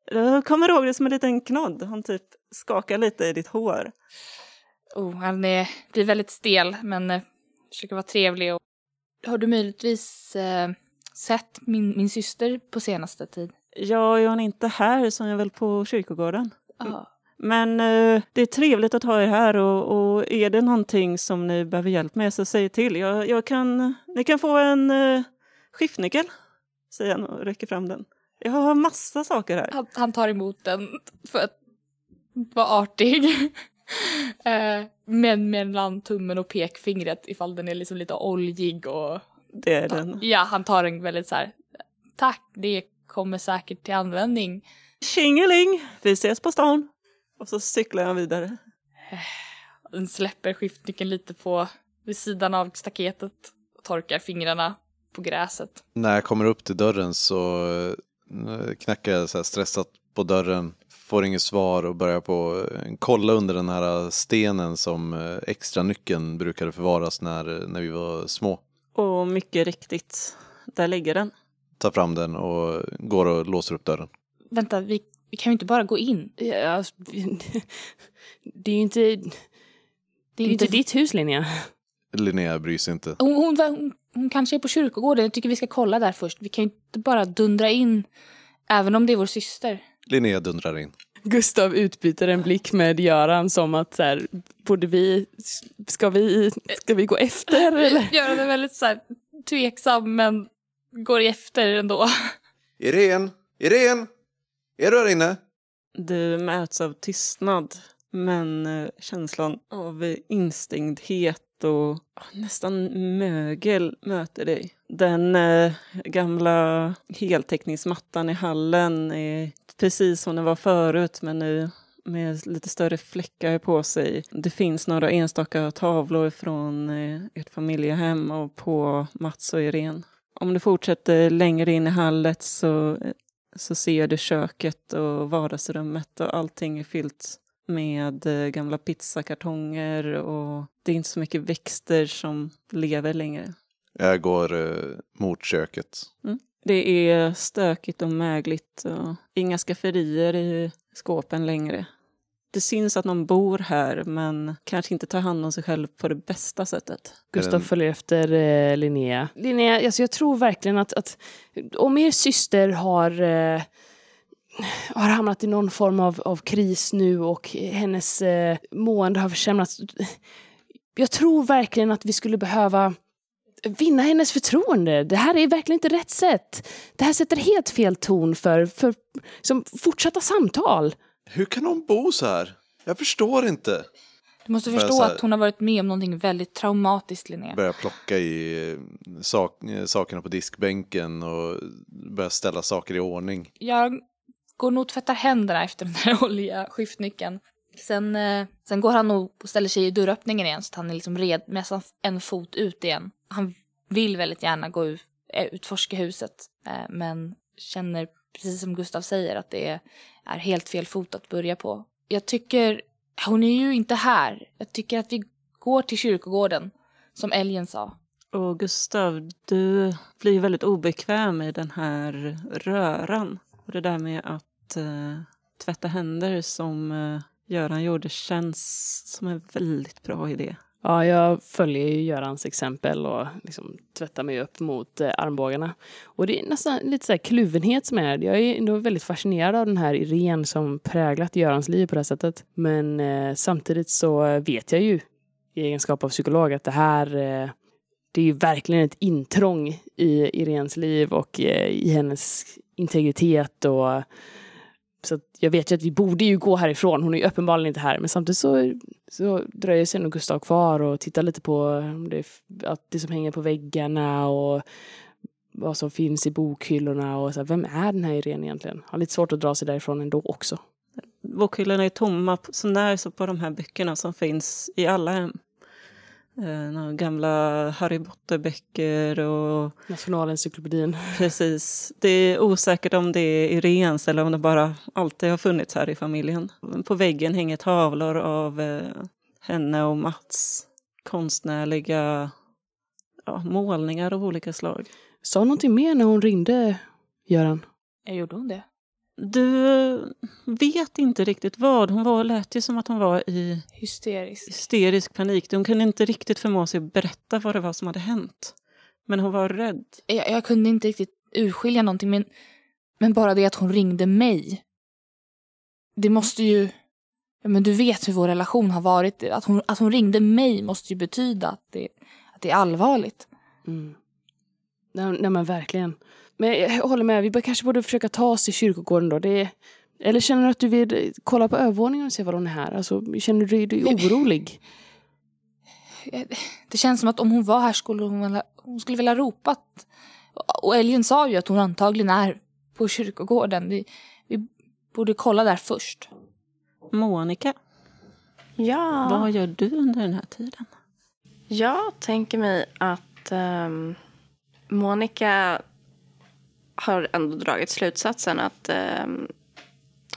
[SPEAKER 1] Jag kommer ihåg det som en liten knodd. Han typ skakar lite i ditt hår.
[SPEAKER 4] Oh, han är, blir väldigt stel men eh, försöker vara trevlig. Och... Har du möjligtvis eh, sett min, min syster på senaste tid?
[SPEAKER 1] Ja, är hon inte här så är hon väl på kyrkogården.
[SPEAKER 4] Ja.
[SPEAKER 1] Men eh, det är trevligt att ha er här och, och är det någonting som ni behöver hjälp med så säg till. Jag, jag kan, ni kan få en eh, skiftnyckel, säger han och räcker fram den. Jag har massa saker här.
[SPEAKER 4] Han, han tar emot den för att vara artig. [laughs] eh, men mellan tummen och pekfingret ifall den är liksom lite oljig och
[SPEAKER 1] Det är den.
[SPEAKER 4] ja, han tar en väldigt så här. Tack, det kommer säkert till användning.
[SPEAKER 1] Tjingeling! Vi ses på stan! Och så cyklar jag vidare.
[SPEAKER 4] Den släpper skiftnyckeln lite på vid sidan av staketet och torkar fingrarna på gräset.
[SPEAKER 5] När jag kommer upp till dörren så eh, knackar jag så här stressat på dörren. Får inget svar och börjar på eh, kolla under den här stenen som eh, extra nyckeln brukade förvaras när, när vi var små.
[SPEAKER 1] Och mycket riktigt, där ligger den.
[SPEAKER 5] Tar fram den och går och låser upp dörren.
[SPEAKER 4] Vänta, vi, vi kan ju inte bara gå in.
[SPEAKER 2] Ja, alltså, [laughs] det är ju inte, det
[SPEAKER 4] Det
[SPEAKER 2] är inte
[SPEAKER 4] inte
[SPEAKER 2] ditt hus Linnea.
[SPEAKER 5] Linnea bryr sig inte.
[SPEAKER 4] Hon, hon, hon, hon kanske är på kyrkogården. Jag tycker vi ska kolla där först. Vi kan ju inte bara dundra in, även om det är vår syster.
[SPEAKER 5] Linnea dundrar in.
[SPEAKER 2] Gustav utbyter en blick med Göran som att så här, borde vi, ska vi, ska vi gå efter [laughs] eller?
[SPEAKER 4] Göran är väldigt så här, tveksam, men går efter ändå.
[SPEAKER 5] Irene! Irene! Är du här inne?
[SPEAKER 1] Du möts av tystnad, men eh, känslan av instängdhet och nästan mögel möter dig. Den eh, gamla heltäckningsmattan i hallen är precis som den var förut men nu med lite större fläckar på sig. Det finns några enstaka tavlor från eh, ert familjehem och på Mats och Irene. Om du fortsätter längre in i hallet så, eh, så ser du köket och vardagsrummet och allting är fyllt med eh, gamla pizzakartonger och det är inte så mycket växter som lever längre.
[SPEAKER 5] Jag går eh, mot köket.
[SPEAKER 1] Det är stökigt och mögligt och inga skafferier i skåpen längre. Det syns att någon bor här men kanske inte tar hand om sig själv på det bästa sättet.
[SPEAKER 2] Gustav
[SPEAKER 5] den-
[SPEAKER 2] följer efter eh, Linnea. Linnea, alltså jag tror verkligen att, att om er syster har, eh, har hamnat i någon form av, av kris nu och hennes eh, mående har försämrats. Jag tror verkligen att vi skulle behöva vinna hennes förtroende. Det här är verkligen inte rätt sätt. Det här sätter helt fel ton för, för som fortsatta samtal.
[SPEAKER 5] Hur kan hon bo så här? Jag förstår inte.
[SPEAKER 4] Du måste förstå
[SPEAKER 5] här-
[SPEAKER 4] att hon har varit med om någonting väldigt traumatiskt, Linnea.
[SPEAKER 5] Börjar plocka i eh, sak, eh, sakerna på diskbänken och börjar ställa saker i ordning.
[SPEAKER 4] Jag går nog och tvättar händerna efter den här [laughs] olja skiftnyckeln. Sen, eh, sen går han nog och ställer sig i dörröppningen igen så att han är liksom red, nästan en fot ut igen. Han vill väldigt gärna gå ut, utforska huset men känner precis som Gustav säger att det är, är helt fel fot att börja på. Jag tycker, hon är ju inte här. Jag tycker att vi går till kyrkogården som älgen sa.
[SPEAKER 1] Och Gustav, du blir väldigt obekväm i den här röran. Och det där med att eh, tvätta händer som eh, Göran gjorde känns som en väldigt bra idé.
[SPEAKER 2] Ja, jag följer ju Görans exempel och liksom tvättar mig upp mot eh, armbågarna. Och det är nästan lite så här kluvenhet som är. Jag är ändå väldigt fascinerad av den här Irene som präglat Görans liv på det här sättet. Men eh, samtidigt så vet jag ju i egenskap av psykolog att det här eh, det är ju verkligen ett intrång i Irenes liv och eh, i hennes integritet och så att jag vet ju att vi borde ju gå härifrån. Hon är ju uppenbarligen inte här. Men samtidigt så, så dröjer sig nog Gustav kvar och tittar lite på det, att det som hänger på väggarna och vad som finns i bokhyllorna. Och så här, vem är den här Irene egentligen? Har lite svårt att dra sig därifrån ändå också.
[SPEAKER 1] Bokhyllorna är tomma så när så på de här böckerna som finns i alla hem. Eh, några gamla Harry Potter-böcker och
[SPEAKER 2] Nationalencyklopedin. [laughs]
[SPEAKER 1] precis. Det är osäkert om det är Irenes eller om det bara alltid har funnits här i familjen. På väggen hänger tavlor av eh, henne och Mats. Konstnärliga ja, målningar av olika slag.
[SPEAKER 2] Sa hon någonting mer när hon ringde, Göran?
[SPEAKER 4] Jag gjorde hon det?
[SPEAKER 1] Du vet inte riktigt vad. Hon var, lät ju som att hon var i
[SPEAKER 4] Hysterisk.
[SPEAKER 1] hysterisk panik. Hon kunde inte riktigt förmå sig att berätta vad det var som hade hänt. Men hon var rädd.
[SPEAKER 4] Jag, jag kunde inte riktigt urskilja någonting men, men bara det att hon ringde mig. Det måste ju... Ja, men du vet hur vår relation har varit. Att hon, att hon ringde mig måste ju betyda att det, att det är allvarligt.
[SPEAKER 2] Mm. Nej, nej men verkligen. Men jag håller med, vi kanske borde försöka ta oss till kyrkogården då. Det är, eller känner du att du vill kolla på övervåningen och se var hon är här? Alltså, känner du dig orolig? [laughs]
[SPEAKER 4] Det känns som att om hon var här skulle hon, vilja, hon skulle vilja ropat. Och älgen sa ju att hon antagligen är på kyrkogården. Vi, vi borde kolla där först.
[SPEAKER 1] Monica,
[SPEAKER 3] Ja.
[SPEAKER 1] vad gör du under den här tiden?
[SPEAKER 3] Jag tänker mig att um, Monica har ändå dragit slutsatsen att eh,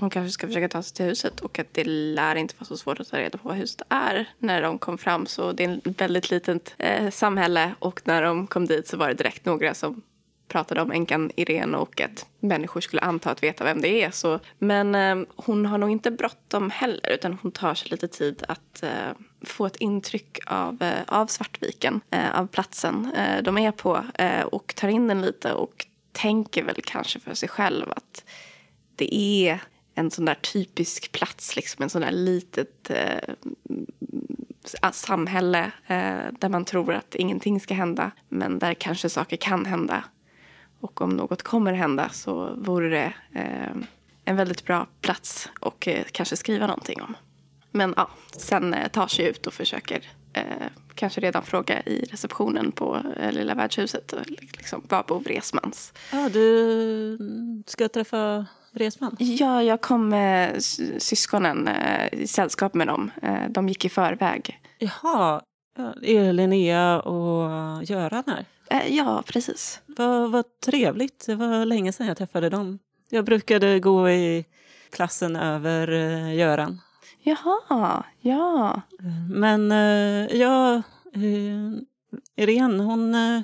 [SPEAKER 3] hon kanske ska försöka ta sig till huset och att det lär inte vara så svårt att ta reda på vad huset är. När de kom fram så det är ett väldigt litet eh, samhälle och när de kom dit så var det direkt några som pratade om änkan Irene och att människor skulle anta att veta vem det är. Så, men eh, hon har nog inte bråttom heller utan hon tar sig lite tid att eh, få ett intryck av, eh, av Svartviken, eh, av platsen eh, de är på eh, och tar in den lite och tänker väl kanske för sig själv att det är en sån där typisk plats, liksom en sån där litet eh, samhälle eh, där man tror att ingenting ska hända men där kanske saker kan hända. Och om något kommer hända så vore det eh, en väldigt bra plats och eh, kanske skriva någonting om. Men ja, sen eh, tar sig ut och försöker eh, kanske redan fråga i receptionen på eh, Lilla värdshuset. och Liksom, var bor Vresmans?
[SPEAKER 1] Ja, du ska träffa Resman?
[SPEAKER 3] Ja, jag kom med syskonen eh, i sällskap med dem. Eh, de gick i förväg.
[SPEAKER 1] Jaha, ja, är Linnea och Göran här?
[SPEAKER 3] Eh, ja, precis.
[SPEAKER 1] Vad, vad trevligt. Det var länge sedan jag träffade dem. Jag brukade gå i klassen över eh, Göran.
[SPEAKER 3] Jaha, ja.
[SPEAKER 1] Men eh, ja, eh, Irene, hon, eh,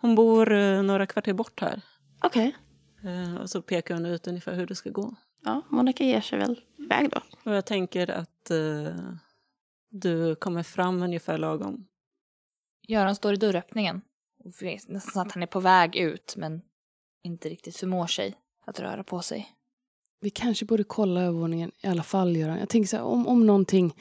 [SPEAKER 1] hon bor några kvarter bort här.
[SPEAKER 3] Okej.
[SPEAKER 1] Eh, och så pekar hon ut ungefär hur det ska gå.
[SPEAKER 3] Ja, Monica ger sig väl iväg då.
[SPEAKER 1] Och jag tänker att eh, du kommer fram ungefär lagom.
[SPEAKER 4] Göran står i dörröppningen. Och vet nästan att han är på väg ut men inte riktigt förmår sig att röra på sig.
[SPEAKER 2] Vi kanske borde kolla övervåningen i alla fall, Göran. Jag tänker så här, om, om någonting...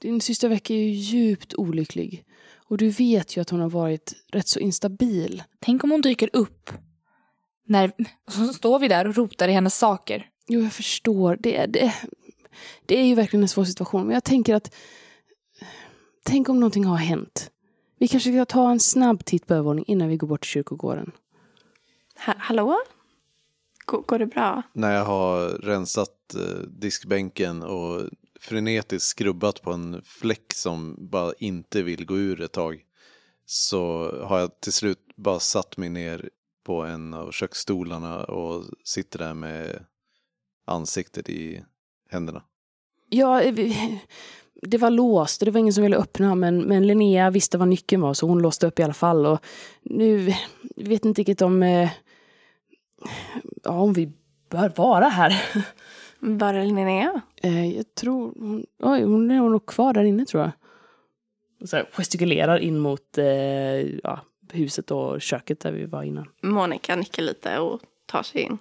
[SPEAKER 2] Din syster Vecka är ju djupt olycklig. Och du vet ju att hon har varit rätt så instabil.
[SPEAKER 4] Tänk om hon dyker upp. När, så står vi där och rotar i hennes saker.
[SPEAKER 2] Jo, jag förstår. Det, det, det är ju verkligen en svår situation. Men jag tänker att... Tänk om någonting har hänt. Vi kanske ska ta en snabb titt på övervåningen innan vi går bort till kyrkogården.
[SPEAKER 3] Ha hallå? Går, går det bra?
[SPEAKER 5] När jag har rensat eh, diskbänken och frenetiskt skrubbat på en fläck som bara inte vill gå ur ett tag. Så har jag till slut bara satt mig ner på en av köksstolarna och sitter där med ansiktet i händerna.
[SPEAKER 2] Ja, eh, vi- [laughs] det var låst och det var ingen som ville öppna men, men Linnea visste vad nyckeln var så hon låste upp i alla fall. Och nu vet inte riktigt om, eh, ja, om vi bör vara här.
[SPEAKER 3] Var är Linnea?
[SPEAKER 2] Eh, jag tror hon, oj, hon är nog kvar där inne tror jag. Och så här, gestikulerar in mot eh, ja, huset och köket där vi var innan.
[SPEAKER 3] Monica nickar lite och tar sig in.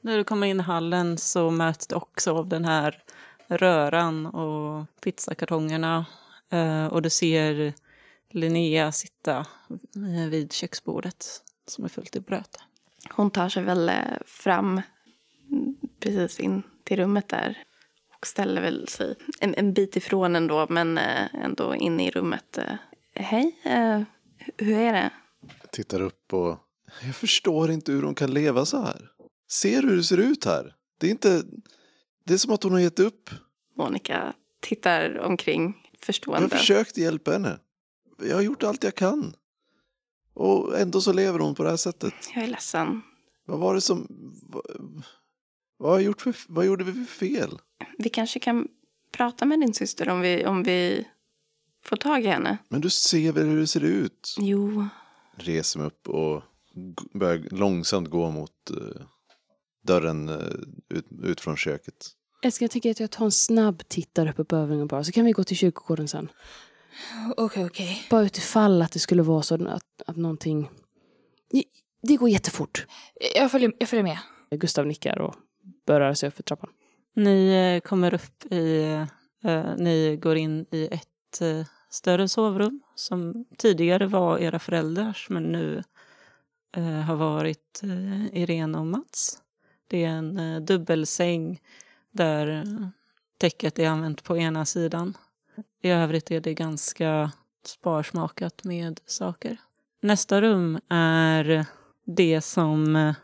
[SPEAKER 1] När du kommer in i hallen så möts du också av den här röran och pizzakartongerna. Eh, och du ser Linnea sitta eh, vid köksbordet som är fullt i bröd.
[SPEAKER 3] Hon tar sig väl eh, fram precis in till rummet där. Och ställer väl sig en, en bit ifrån ändå, men eh, ändå inne i rummet. eh. Hej, hur är det?
[SPEAKER 5] Jag tittar upp och jag förstår inte hur hon kan leva så här. Ser du hur det ser ut här? Det är inte... Det är som att hon har gett upp.
[SPEAKER 3] Monica tittar omkring
[SPEAKER 5] Jag har
[SPEAKER 3] förstående.
[SPEAKER 5] försökt hjälpa henne. Jag har gjort allt jag kan. Och ändå så lever hon på det här sättet.
[SPEAKER 3] Jag är ledsen.
[SPEAKER 5] Vad var det som... Vad, vad, har gjort för, vad gjorde vi för fel?
[SPEAKER 3] Vi kanske kan prata med din syster om vi, om vi får tag i henne.
[SPEAKER 5] Men du ser väl hur det ser ut?
[SPEAKER 3] Jo,
[SPEAKER 5] Reser mig upp och börjar långsamt gå mot eh, dörren eh, ut, ut från köket.
[SPEAKER 2] Älskling, jag tycker att jag tar en snabb titt där uppe på övervåningen bara, så kan vi gå till kyrkogården sen.
[SPEAKER 4] Okej, okej.
[SPEAKER 2] Bara utifall att det skulle vara så att, att någonting... Det- Det går jättefort.
[SPEAKER 4] Jag, följer, jag följer med.
[SPEAKER 2] Gustav nickar och börjar röra sig upp för trappan.
[SPEAKER 1] Ni eh, kommer upp i... Eh, ni går in i ett eh, större sovrum som tidigare var era föräldrars men nu eh, har varit eh, Irene och Mats. Det är en eh, dubbelsäng där eh, täcket är använt på ena sidan. I övrigt är det ganska sparsmakat med saker. Nästa rum är det som eh,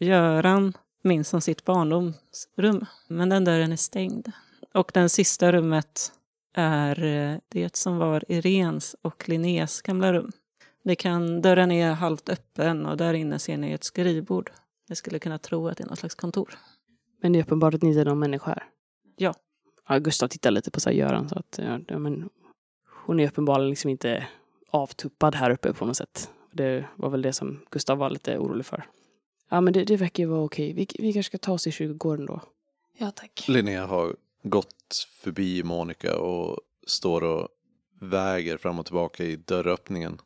[SPEAKER 1] Göran minns som sitt barndomsrum. Men den dörren är stängd. Och den sista rummet är eh, det som var Irens och Linnés gamla rum. Ni kan, dörren är halvt öppen och där inne ser ni ett skrivbord. Ni skulle kunna tro att det är något slags kontor.
[SPEAKER 2] Men det är uppenbart att ni inte är någon människa här.
[SPEAKER 1] Ja.
[SPEAKER 2] Ja Gustav tittar lite på så här Göran så att ja, men hon är uppenbarligen liksom inte avtuppad här uppe på något sätt. Det var väl det som Gustav var lite orolig för. Ja men det, det verkar ju vara okej. Vi, vi kanske ska ta oss till kyrkogården då.
[SPEAKER 4] Ja, tack.
[SPEAKER 5] Linnea har gått förbi Monica och står och väger fram och tillbaka i dörröppningen.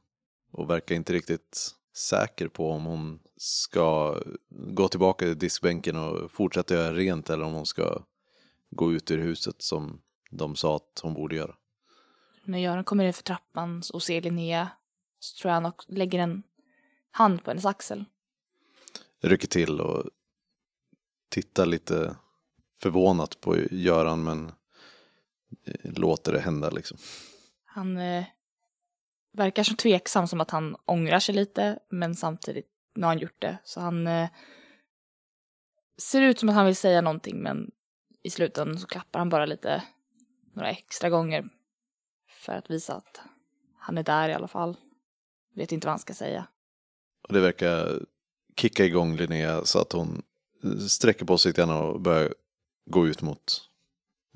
[SPEAKER 5] Och verkar inte riktigt säker på om hon ska gå tillbaka till diskbänken och fortsätta göra rent eller om hon ska gå ut ur huset som de sa att hon borde göra.
[SPEAKER 4] När Göran kommer in för trappan och ser Linnea så tror jag han lägger en hand på hennes axel.
[SPEAKER 5] Rycker till och tittar lite förvånat på Göran men eh, låter det hända liksom.
[SPEAKER 4] Han eh, verkar så tveksam som att han ångrar sig lite, men samtidigt, nu har han gjort det, så han eh, ser ut som att han vill säga någonting, men i slutändan så klappar han bara lite några extra gånger för att visa att han är där i alla fall. Vet inte vad han ska säga.
[SPEAKER 5] Och det verkar kicka igång Linnea så att hon sträcker på sig lite och börjar gå ut mot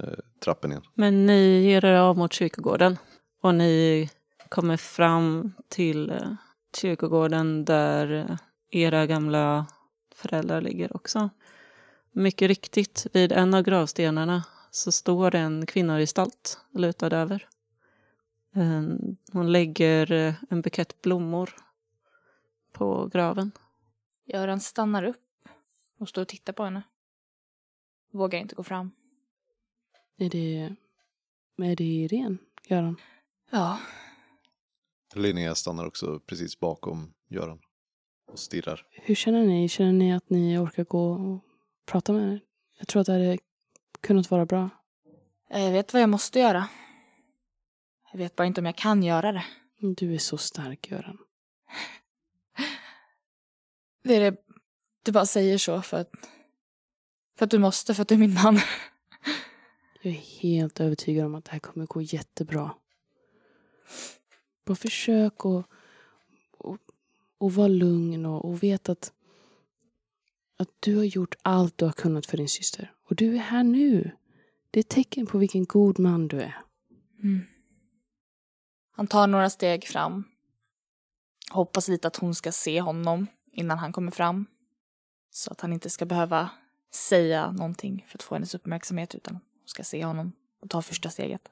[SPEAKER 5] eh, trappen igen.
[SPEAKER 1] Men ni ger er av mot kyrkogården och ni kommer fram till eh, kyrkogården där era gamla föräldrar ligger också. Mycket riktigt, vid en av gravstenarna så står en kvinnogestalt lutad över. Eh, Hon lägger eh, en bukett blommor på graven.
[SPEAKER 4] Göran stannar upp och står och tittar på henne. Vågar inte gå fram.
[SPEAKER 2] Är det, är det Irene, Göran?
[SPEAKER 4] Ja,
[SPEAKER 5] Linnea stannar också precis bakom Göran och stirrar.
[SPEAKER 2] Hur känner ni? Känner ni att ni orkar gå och prata med henne? Jag tror att det hade kunnat vara bra.
[SPEAKER 4] jag vet vad jag måste göra. Jag vet bara inte om jag kan göra det.
[SPEAKER 2] Du är så stark, Göran. [laughs]
[SPEAKER 4] Det är det, du bara säger så för att, för att du måste, för att du är min man. [laughs]
[SPEAKER 2] Jag är helt övertygad om att det här kommer gå jättebra. Bara försök att och, och vara lugn och, och vet att, att du har gjort allt du har kunnat för din syster. Och du är här nu. Det är ett tecken på vilken god man du är.
[SPEAKER 4] Mm. Han tar några steg fram. Hoppas lite att hon ska se honom innan han kommer fram. Så att han inte ska behöva säga någonting för att få hennes uppmärksamhet utan hon ska se honom och ta första steget.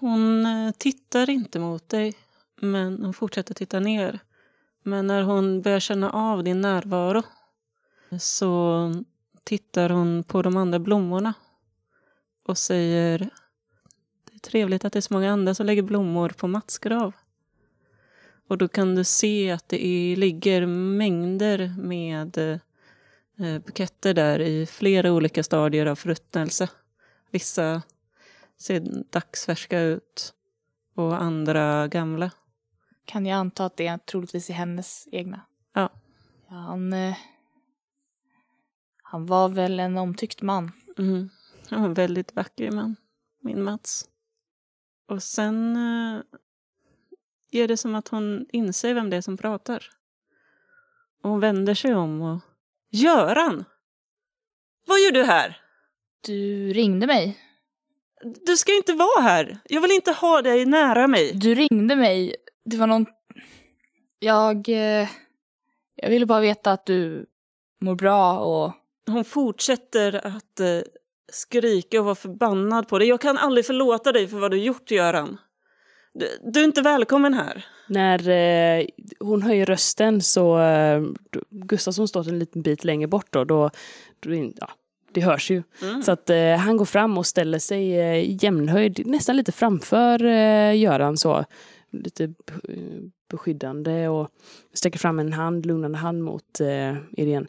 [SPEAKER 1] Hon eh, tittar inte mot dig, men hon fortsätter titta ner. Men när hon börjar känna av din närvaro så tittar hon på de andra blommorna och säger Det är trevligt att det är så många andra som lägger blommor på Mats grav. Och då kan du se att det är, ligger mängder med eh, buketter där i flera olika stadier av förruttnelse. Vissa ser dagsfärska ut och andra gamla.
[SPEAKER 4] Kan jag anta att det är troligtvis är hennes egna?
[SPEAKER 1] Ja.
[SPEAKER 4] ja han, eh, han var väl en omtyckt man.
[SPEAKER 1] Mm. Han var en väldigt vacker man, min Mats. Och sen eh, är det som att hon inser vem det är som pratar. Och hon vänder sig om och... Göran! Vad gör du här?
[SPEAKER 4] Du ringde mig.
[SPEAKER 1] Du ska inte vara här. Jag vill inte ha dig nära mig.
[SPEAKER 4] Du ringde mig. Det var någon... Jag... Eh, jag ville bara veta att du mår bra och...
[SPEAKER 1] Hon fortsätter att eh, skrika och vara förbannad på dig. Jag kan aldrig förlåta dig för vad du gjort, Göran. Du, du är inte välkommen här.
[SPEAKER 2] När eh, hon höjer rösten så eh, Gustafsson står en liten bit längre bort då. då, då ja, det hörs ju.
[SPEAKER 1] Mm.
[SPEAKER 2] Så att eh, han går fram och ställer sig eh, jämnhöjd, nästan lite framför eh, Göran så. Lite be- beskyddande och sträcker fram en hand, lugnande hand mot eh, Irene.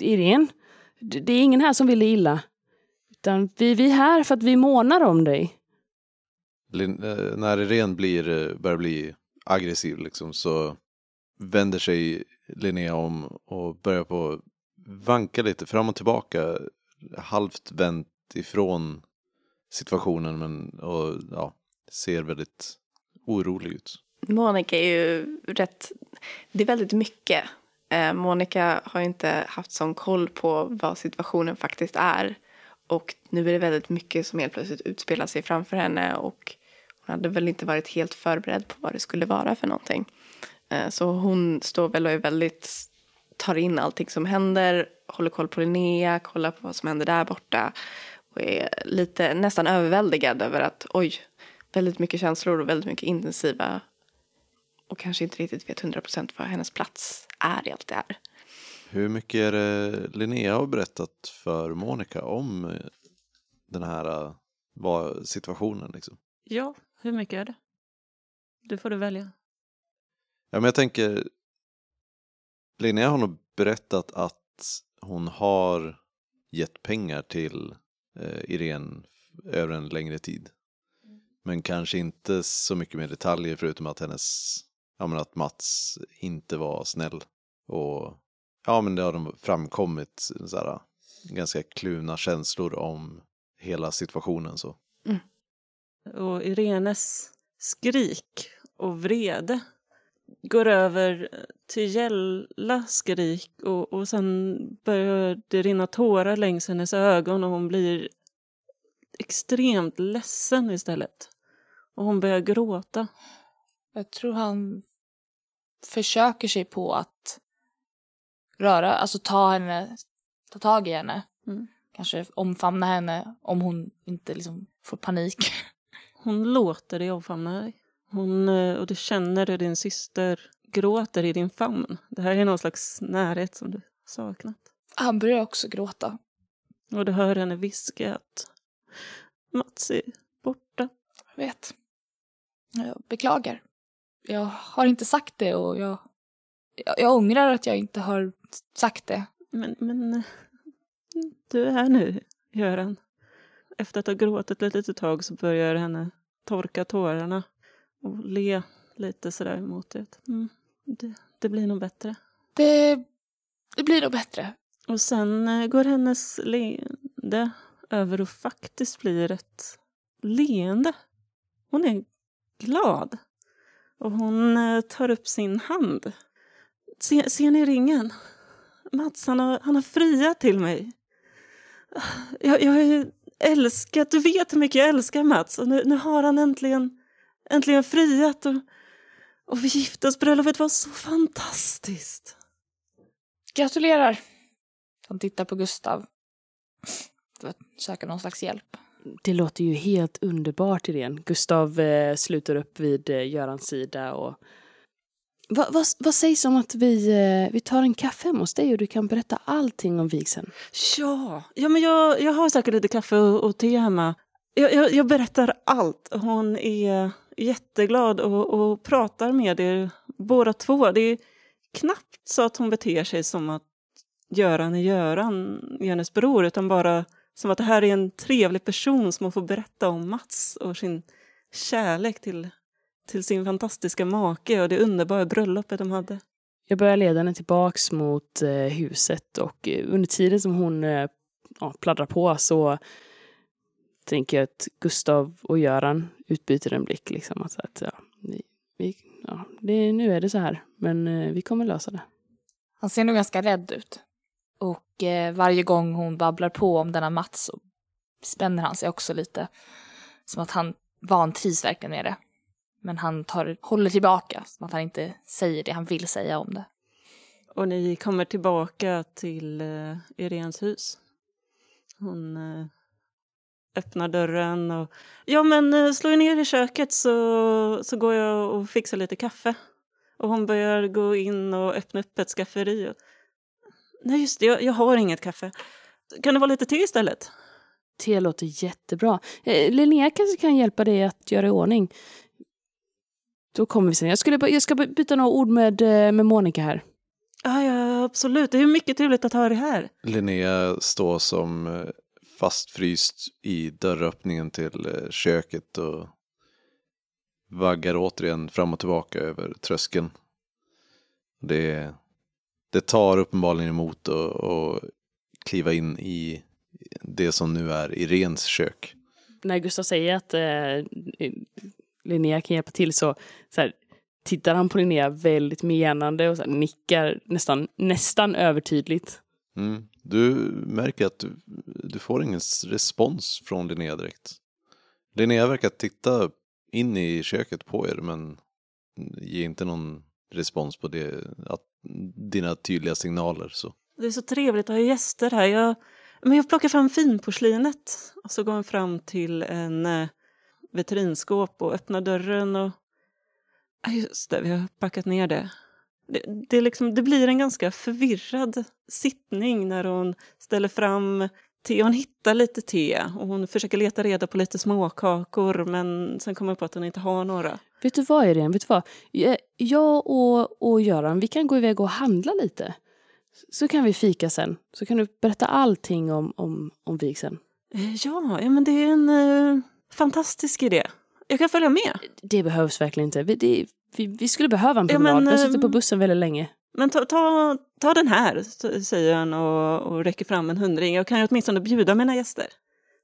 [SPEAKER 2] Irene, det är ingen här som vill dig illa. Utan vi, vi är här för att vi månar om dig.
[SPEAKER 5] Lin, eh, när Irene blir, eh, börjar bli aggressiv liksom, så vänder sig Linnea om och börjar på vanka lite fram och tillbaka. Halvt vänt ifrån situationen men och, ja, ser väldigt orolig ut.
[SPEAKER 3] Monica är ju rätt... Det är väldigt mycket. Eh, Monica har inte haft sån koll på vad situationen faktiskt är. Och nu är det väldigt mycket som helt plötsligt utspelar sig framför henne. Och hon hade väl inte varit helt förberedd på vad det skulle vara för någonting. Eh, så hon står väl och är väldigt... Tar in allting som händer. Håller koll på Linnea, kollar på vad som händer där borta. Och är lite nästan överväldigad över att oj, väldigt mycket känslor och väldigt mycket intensiva och kanske inte riktigt vet 100% vad hennes plats är i allt det här.
[SPEAKER 5] Hur mycket är det Linnea har berättat för Monica om eh, den här eh, vad, situationen liksom?
[SPEAKER 1] Ja, hur mycket är det? Du får du välja.
[SPEAKER 5] Ja, men jag tänker, Linnea har nog berättat att hon har gett pengar till eh, Irene över en längre tid. Men kanske inte så mycket mer detaljer förutom att hennes, ja men att Mats inte var snäll. Och ja men det har de framkommit så här, ganska kluvna känslor om hela situationen så.
[SPEAKER 1] Och Irenes skrik och vrede går över till gälla skrik och, och sen börjar det rinna tårar längs hennes ögon och hon blir extremt ledsen istället. Och hon börjar gråta.
[SPEAKER 4] Jag tror han försöker sig på att röra, alltså ta henne, ta tag i henne.
[SPEAKER 1] Mm.
[SPEAKER 4] Kanske omfamna henne om hon inte liksom får panik. [laughs]
[SPEAKER 1] Hon låter dig omfamna dig. Hon, eh, och du känner hur din syster gråter i din famn. Det här är någon slags närhet som du saknat.
[SPEAKER 4] Han börjar också gråta.
[SPEAKER 1] Och du hör henne viska att Mats är borta.
[SPEAKER 4] Jag vet. Jag beklagar. Jag har inte sagt det och jag, jag, jag ångrar att jag inte har sagt det.
[SPEAKER 1] Men, men du är här nu, Göran. Efter att ha gråtit ett litet tag så börjar henne torka tårarna och le lite sådär mot dig. Mm, det, det blir nog bättre.
[SPEAKER 4] Det, det blir nog bättre.
[SPEAKER 1] Och sen eh, går hennes leende över och faktiskt blir ett leende. Hon är glad. Och hon eh, tar upp sin hand. Se, ser ni ringen? Mats, han har, han har friat till mig. Jag, jag har ju älskat, du vet hur mycket jag älskar Mats. Och nu, nu har han äntligen, äntligen friat. Och, och vi gifte oss, bröllopet var så fantastiskt.
[SPEAKER 4] Gratulerar. Han tittar på Gustav. För att söka någon slags hjälp.
[SPEAKER 2] Det låter ju helt underbart, Irene. Gustav eh, sluter upp vid eh, Görans sida och... Va, vad, vad sägs om att vi, eh, vi tar en kaffe hemma hos dig och du kan berätta allting om vigseln?
[SPEAKER 1] Ja, ja men jag, jag har säkert lite kaffe och, och te hemma. Jag, jag, jag berättar allt. Hon är jätteglad och, och pratar med er båda två. Det är knappt så att hon beter sig som att Göran är Göran, hennes bror, utan bara som att det här är en trevlig person som hon får berätta om Mats och sin kärlek till, till sin fantastiska make och det underbara bröllopet de hade.
[SPEAKER 2] Jag börjar leda henne tillbaks mot eh, huset och eh, under tiden som hon eh, ja, pladdrar på så tänker jag att Gustav och Göran utbyter en blick. Liksom, att, att, ja, vi, ja, det, nu är det så här, men vi kommer lösa det.
[SPEAKER 4] Han ser nog ganska rädd ut. Och eh, varje gång hon babblar på om denna Mats så spänner han sig också lite. Som att han vantrivs verkligen med det. Men han tar, håller tillbaka, som att han inte säger det han vill säga om det.
[SPEAKER 1] Och ni kommer tillbaka till eh, Irens hus. Hon eh, öppnar dörren och... Ja, men eh, slå er ner i köket så, så går jag och fixar lite kaffe. Och hon börjar gå in och öppna upp ett skafferi. Och... Nej, just det, jag, jag har inget kaffe. Kan det vara lite te istället?
[SPEAKER 2] Te låter jättebra. Eh, Linnea kanske kan hjälpa dig att göra i ordning. Då kommer vi sen. Jag, skulle, jag ska byta några ord med, eh, med Monica här.
[SPEAKER 1] Ja, ja, absolut. Det är mycket trevligt att ha dig här.
[SPEAKER 5] Linnea står som eh, fastfryst i dörröppningen till köket och vaggar återigen fram och tillbaka över tröskeln. Det, det tar uppenbarligen emot att kliva in i det som nu är Irens kök.
[SPEAKER 2] När Gustav säger att eh, Linnea kan hjälpa till så, så här, tittar han på Linnea väldigt menande och så här, nickar nästan, nästan övertydligt.
[SPEAKER 5] Mm. Du märker att du, du får ingen respons från Linnea direkt. Linnea verkar titta in i köket på er men ger inte någon respons på det, att, dina tydliga signaler. Så.
[SPEAKER 1] Det är så trevligt att ha gäster här. Jag, men jag plockar fram finporslinet och så går han fram till en eh, vitrinskåp och öppnar dörren och... Ja, just det, vi har packat ner det. Det, det, liksom, det blir en ganska förvirrad sittning när hon ställer fram te. Hon hittar lite te och hon försöker leta reda på lite småkakor men sen kommer hon på att hon inte har några.
[SPEAKER 2] Vet du vad Irene, vet du vad? Jag- och, och Göran, vi kan gå iväg och handla lite. Så kan vi fika sen. Så kan du berätta allting om, om, om vigseln.
[SPEAKER 1] Eh, Ja, ja men det är en eh, fantastisk idé. Jag kan följa med.
[SPEAKER 2] Det behövs verkligen inte. Vi, det, vi, vi skulle behöva en
[SPEAKER 1] Ja,
[SPEAKER 2] promenad.
[SPEAKER 1] men,
[SPEAKER 2] Vi har suttit på
[SPEAKER 1] ehm,
[SPEAKER 2] bussen väldigt länge.
[SPEAKER 1] Men ta, ta, ta den här, säger han och, och räcker fram en hundring. Jag kan ju åtminstone bjuda mina gäster.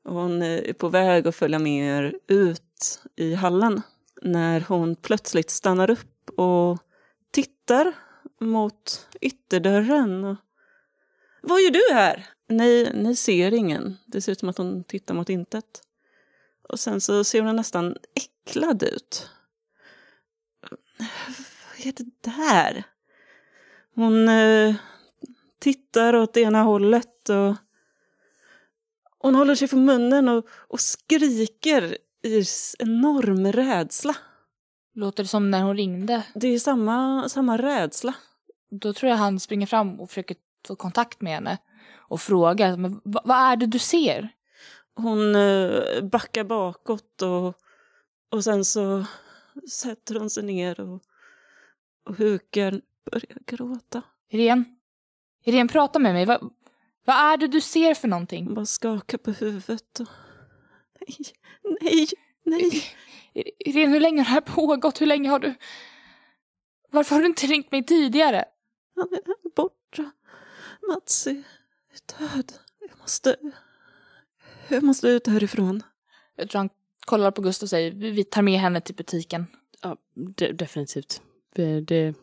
[SPEAKER 1] Och hon är på väg att följa med er ut i hallen. När hon plötsligt stannar upp och tittar mot ytterdörren. Och, Vad gör du här? Nej, ni ser ingen. Det ser ut som att hon tittar mot intet. Och sen så ser hon nästan äcklad ut. Vad är det där? Hon eh, tittar åt ena hållet och hon håller sig för munnen och, och skriker i enorm rädsla.
[SPEAKER 4] Låter det som när hon ringde.
[SPEAKER 1] Det är samma, samma rädsla.
[SPEAKER 4] Då tror jag han springer fram och försöker få kontakt med henne. Och frågar, men vad, vad är det du ser?
[SPEAKER 1] Hon eh, backar bakåt och, och sen så sätter hon sig ner och, och hukar, börjar gråta.
[SPEAKER 4] Irene? Irene, prata med mig. Vad, vad är det du ser för någonting?
[SPEAKER 1] Hon bara skakar på huvudet. Och, nej, nej, nej.
[SPEAKER 4] Irene, hur länge har det här pågått? Hur länge har du... Varför har du inte ringt mig tidigare?
[SPEAKER 1] Han är borta. Mats är död. Jag måste... Jag måste ut härifrån.
[SPEAKER 4] Jag tror han kollar på Gustav och säger, "Vi- vi tar med henne till butiken.
[SPEAKER 2] Ja, de, definitivt. Det, det,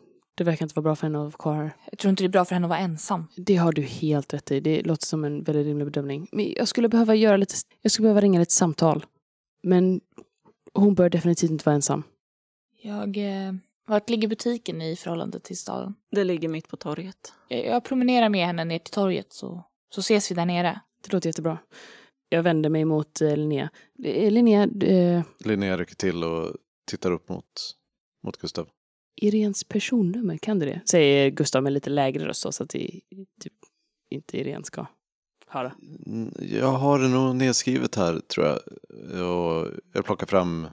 [SPEAKER 2] det verkar inte vara bra för henne att vara kvar här.
[SPEAKER 4] Jag tror inte det är bra för henne att vara ensam.
[SPEAKER 2] Det har du helt rätt i. Det låter som en väldigt rimlig bedömning. Men jag skulle behöva göra lite... Jag skulle behöva ringa lite samtal. Men hon bör definitivt inte vara ensam.
[SPEAKER 4] Jag... Eh, vart ligger butiken i förhållande till staden?
[SPEAKER 1] Det ligger mitt på torget.
[SPEAKER 4] Jag, jag promenerar med henne ner till torget så, så ses vi där nere.
[SPEAKER 2] Det låter jättebra. Jag vänder mig mot eh, Linnea. Eh, Linnea, eh,
[SPEAKER 5] Linnea rycker till och tittar upp mot, mot Gustav.
[SPEAKER 2] Irens personnummer, kan du det? Säger Gustav med lite lägre röst så att det typ, inte Irene ska höra.
[SPEAKER 5] Mm, Jag har det nog nedskrivet här tror jag. Och jag plockar fram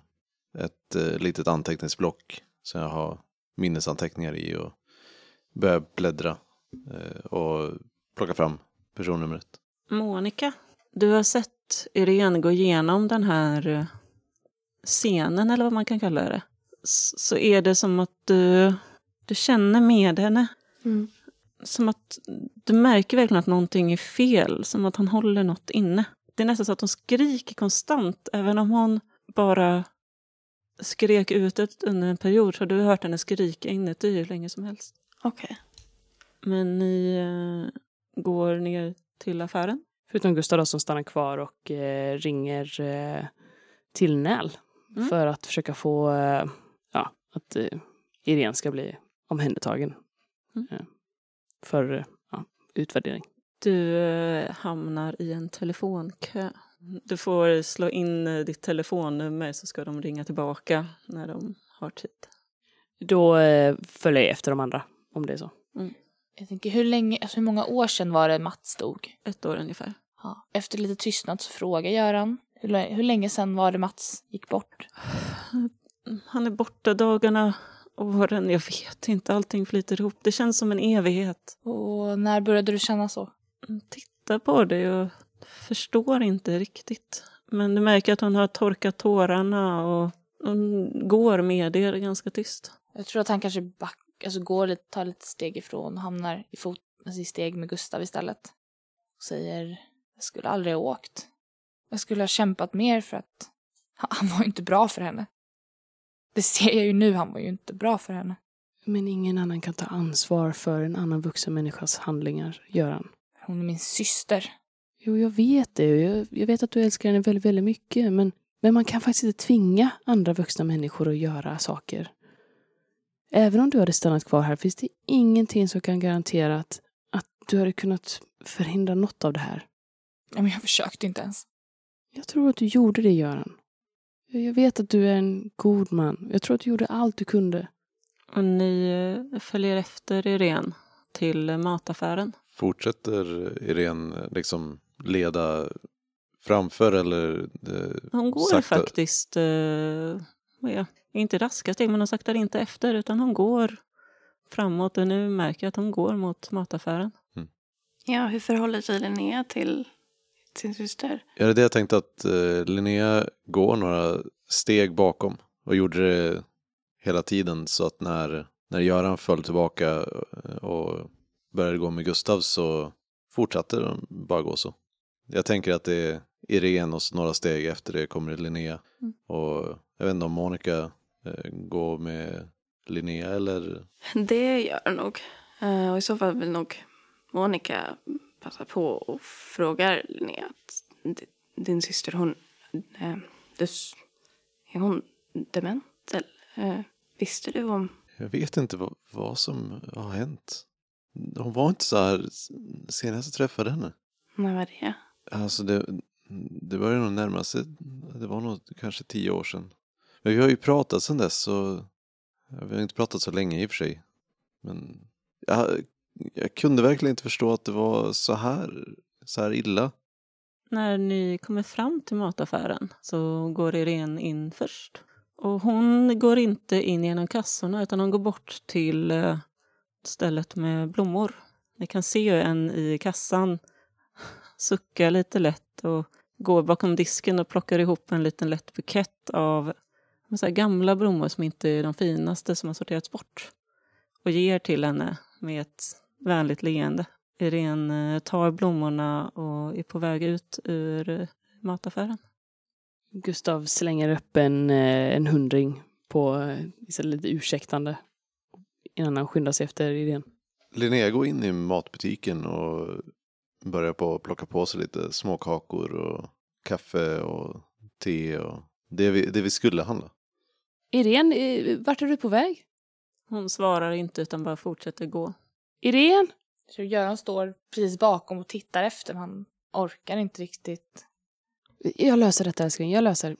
[SPEAKER 5] ett eh, litet anteckningsblock som jag har minnesanteckningar i och börjar bläddra eh, och plocka fram personnumret.
[SPEAKER 1] Monica, du har sett Irene gå igenom den här eh, scenen, eller vad man kan kalla det. Så är det som att du, du känner med henne.
[SPEAKER 3] Mm.
[SPEAKER 1] Som att du märker verkligen att någonting är fel, som att han håller något inne. Det är nästan så att hon skriker konstant, även om hon bara skrek ut det under en period så har du hört henne skrika inuti hur länge som helst.
[SPEAKER 3] Okej.
[SPEAKER 1] Men ni eh, går ner till affären.
[SPEAKER 2] Förutom Gustav då, som stannar kvar och eh, ringer eh, till Näl.
[SPEAKER 1] Mm.
[SPEAKER 2] För att försöka få eh, att eh, Irene ska bli omhändertagen.
[SPEAKER 1] Mm.
[SPEAKER 2] Eh, för eh, ja, utvärdering.
[SPEAKER 1] Du eh, hamnar i en telefonkö. Du får slå in eh, ditt telefonnummer så ska de ringa tillbaka när de har tid.
[SPEAKER 2] Då eh, följer jag efter de andra, om det är så.
[SPEAKER 4] Jag tänker, hur, länge, alltså hur många år sedan var det Mats dog?
[SPEAKER 1] Ett år ungefär.
[SPEAKER 4] Ja. Efter lite tystnad så frågar Göran, hur länge sedan var det Mats gick bort? [sighs] [laughs]
[SPEAKER 1] Han är borta dagarna, åren, jag vet inte. Allting flyter ihop. Det känns som en evighet.
[SPEAKER 4] Och när började du känna så?
[SPEAKER 1] Titta på dig och förstår inte riktigt. Men du märker att hon har torkat tårarna och hon går med er ganska tyst.
[SPEAKER 4] Jag tror att han kanske back, alltså går lite, tar lite steg ifrån och hamnar i, fot, alltså i steg med Gustav istället. Och säger, jag skulle aldrig ha åkt. Jag skulle ha kämpat mer för att [laughs] han, var inte bra för henne. Det ser jag ju nu, han var ju inte bra för henne.
[SPEAKER 2] Men ingen annan kan ta ansvar för en annan vuxen människas handlingar, Göran.
[SPEAKER 4] Hon är min syster.
[SPEAKER 2] Jo, jag vet det. Jag, jag vet att du älskar henne väldigt, väldigt mycket. Men, men man kan faktiskt inte tvinga andra vuxna människor att göra saker. Även om du hade stannat kvar här finns det ingenting som kan garantera att, att du hade kunnat förhindra något av det här.
[SPEAKER 4] Ja, men jag försökte inte ens.
[SPEAKER 2] Jag tror att du gjorde det, Göran. Jag vet att du är en god man. Jag tror att du gjorde allt du kunde.
[SPEAKER 1] Och ni eh, följer efter Irene till eh, mataffären.
[SPEAKER 5] Fortsätter Irene liksom leda framför eller? eh,
[SPEAKER 1] Hon går
[SPEAKER 5] Sakta.
[SPEAKER 1] faktiskt, eh, inte raska steg, men hon saktar inte efter utan hon går framåt och nu märker jag att hon går mot mataffären.
[SPEAKER 3] Ja, hur förhåller sig Linnea till sin syster.
[SPEAKER 5] Ja, det är det jag tänkte att eh, Linnea går några steg bakom och gjorde det hela tiden så att när, när Göran föll tillbaka eh, och började gå med Gustav så fortsatte de bara gå så. Jag tänker att det är Irene och några steg efter det kommer Linnea.
[SPEAKER 1] Mm.
[SPEAKER 5] Och jag vet inte om Monica eh, går med Linnea eller
[SPEAKER 3] Det gör det nog. Eh, och i så fall vill nog Monica passa på och fråga Linnea att din syster hon, eh, du, är hon dement? Eller, eh, visste du om
[SPEAKER 5] Jag vet inte vad, vad som har hänt. Hon var inte så här senast jag träffade henne.
[SPEAKER 3] när var det?
[SPEAKER 5] Alltså det, det börjar nog närma sig, det var nog kanske tio år sedan. Men vi har ju pratat sedan dess så, vi har inte pratat så länge i och för sig. Men jag, jag kunde verkligen inte förstå att det var så här, så här illa.
[SPEAKER 1] När ni kommer fram till mataffären så går Irene in först. Och hon går inte in genom kassorna utan hon går bort till eh, stället med blommor. Ni kan se en i kassan sucka lite lätt och går bakom disken och plockar ihop en liten lätt bukett av så här gamla blommor som inte är de finaste som har sorterats bort. Och ger till henne med ett vänligt leende. Irene eh, tar blommorna och är på väg ut ur eh, mataffären.
[SPEAKER 2] Gustav slänger upp en, eh, en hundring på liksom lite ursäktande innan han skyndar sig efter idén.
[SPEAKER 5] Linnea går in i matbutiken och börjar på att plocka på sig lite småkakor och kaffe och te och det vi, det vi skulle handla.
[SPEAKER 2] Irene, vart är du på väg?
[SPEAKER 1] Hon svarar inte utan bara fortsätter gå.
[SPEAKER 2] Irene?
[SPEAKER 4] Så Göran står precis bakom och tittar efter han orkar inte riktigt.
[SPEAKER 2] Jag löser detta älskling, jag löser.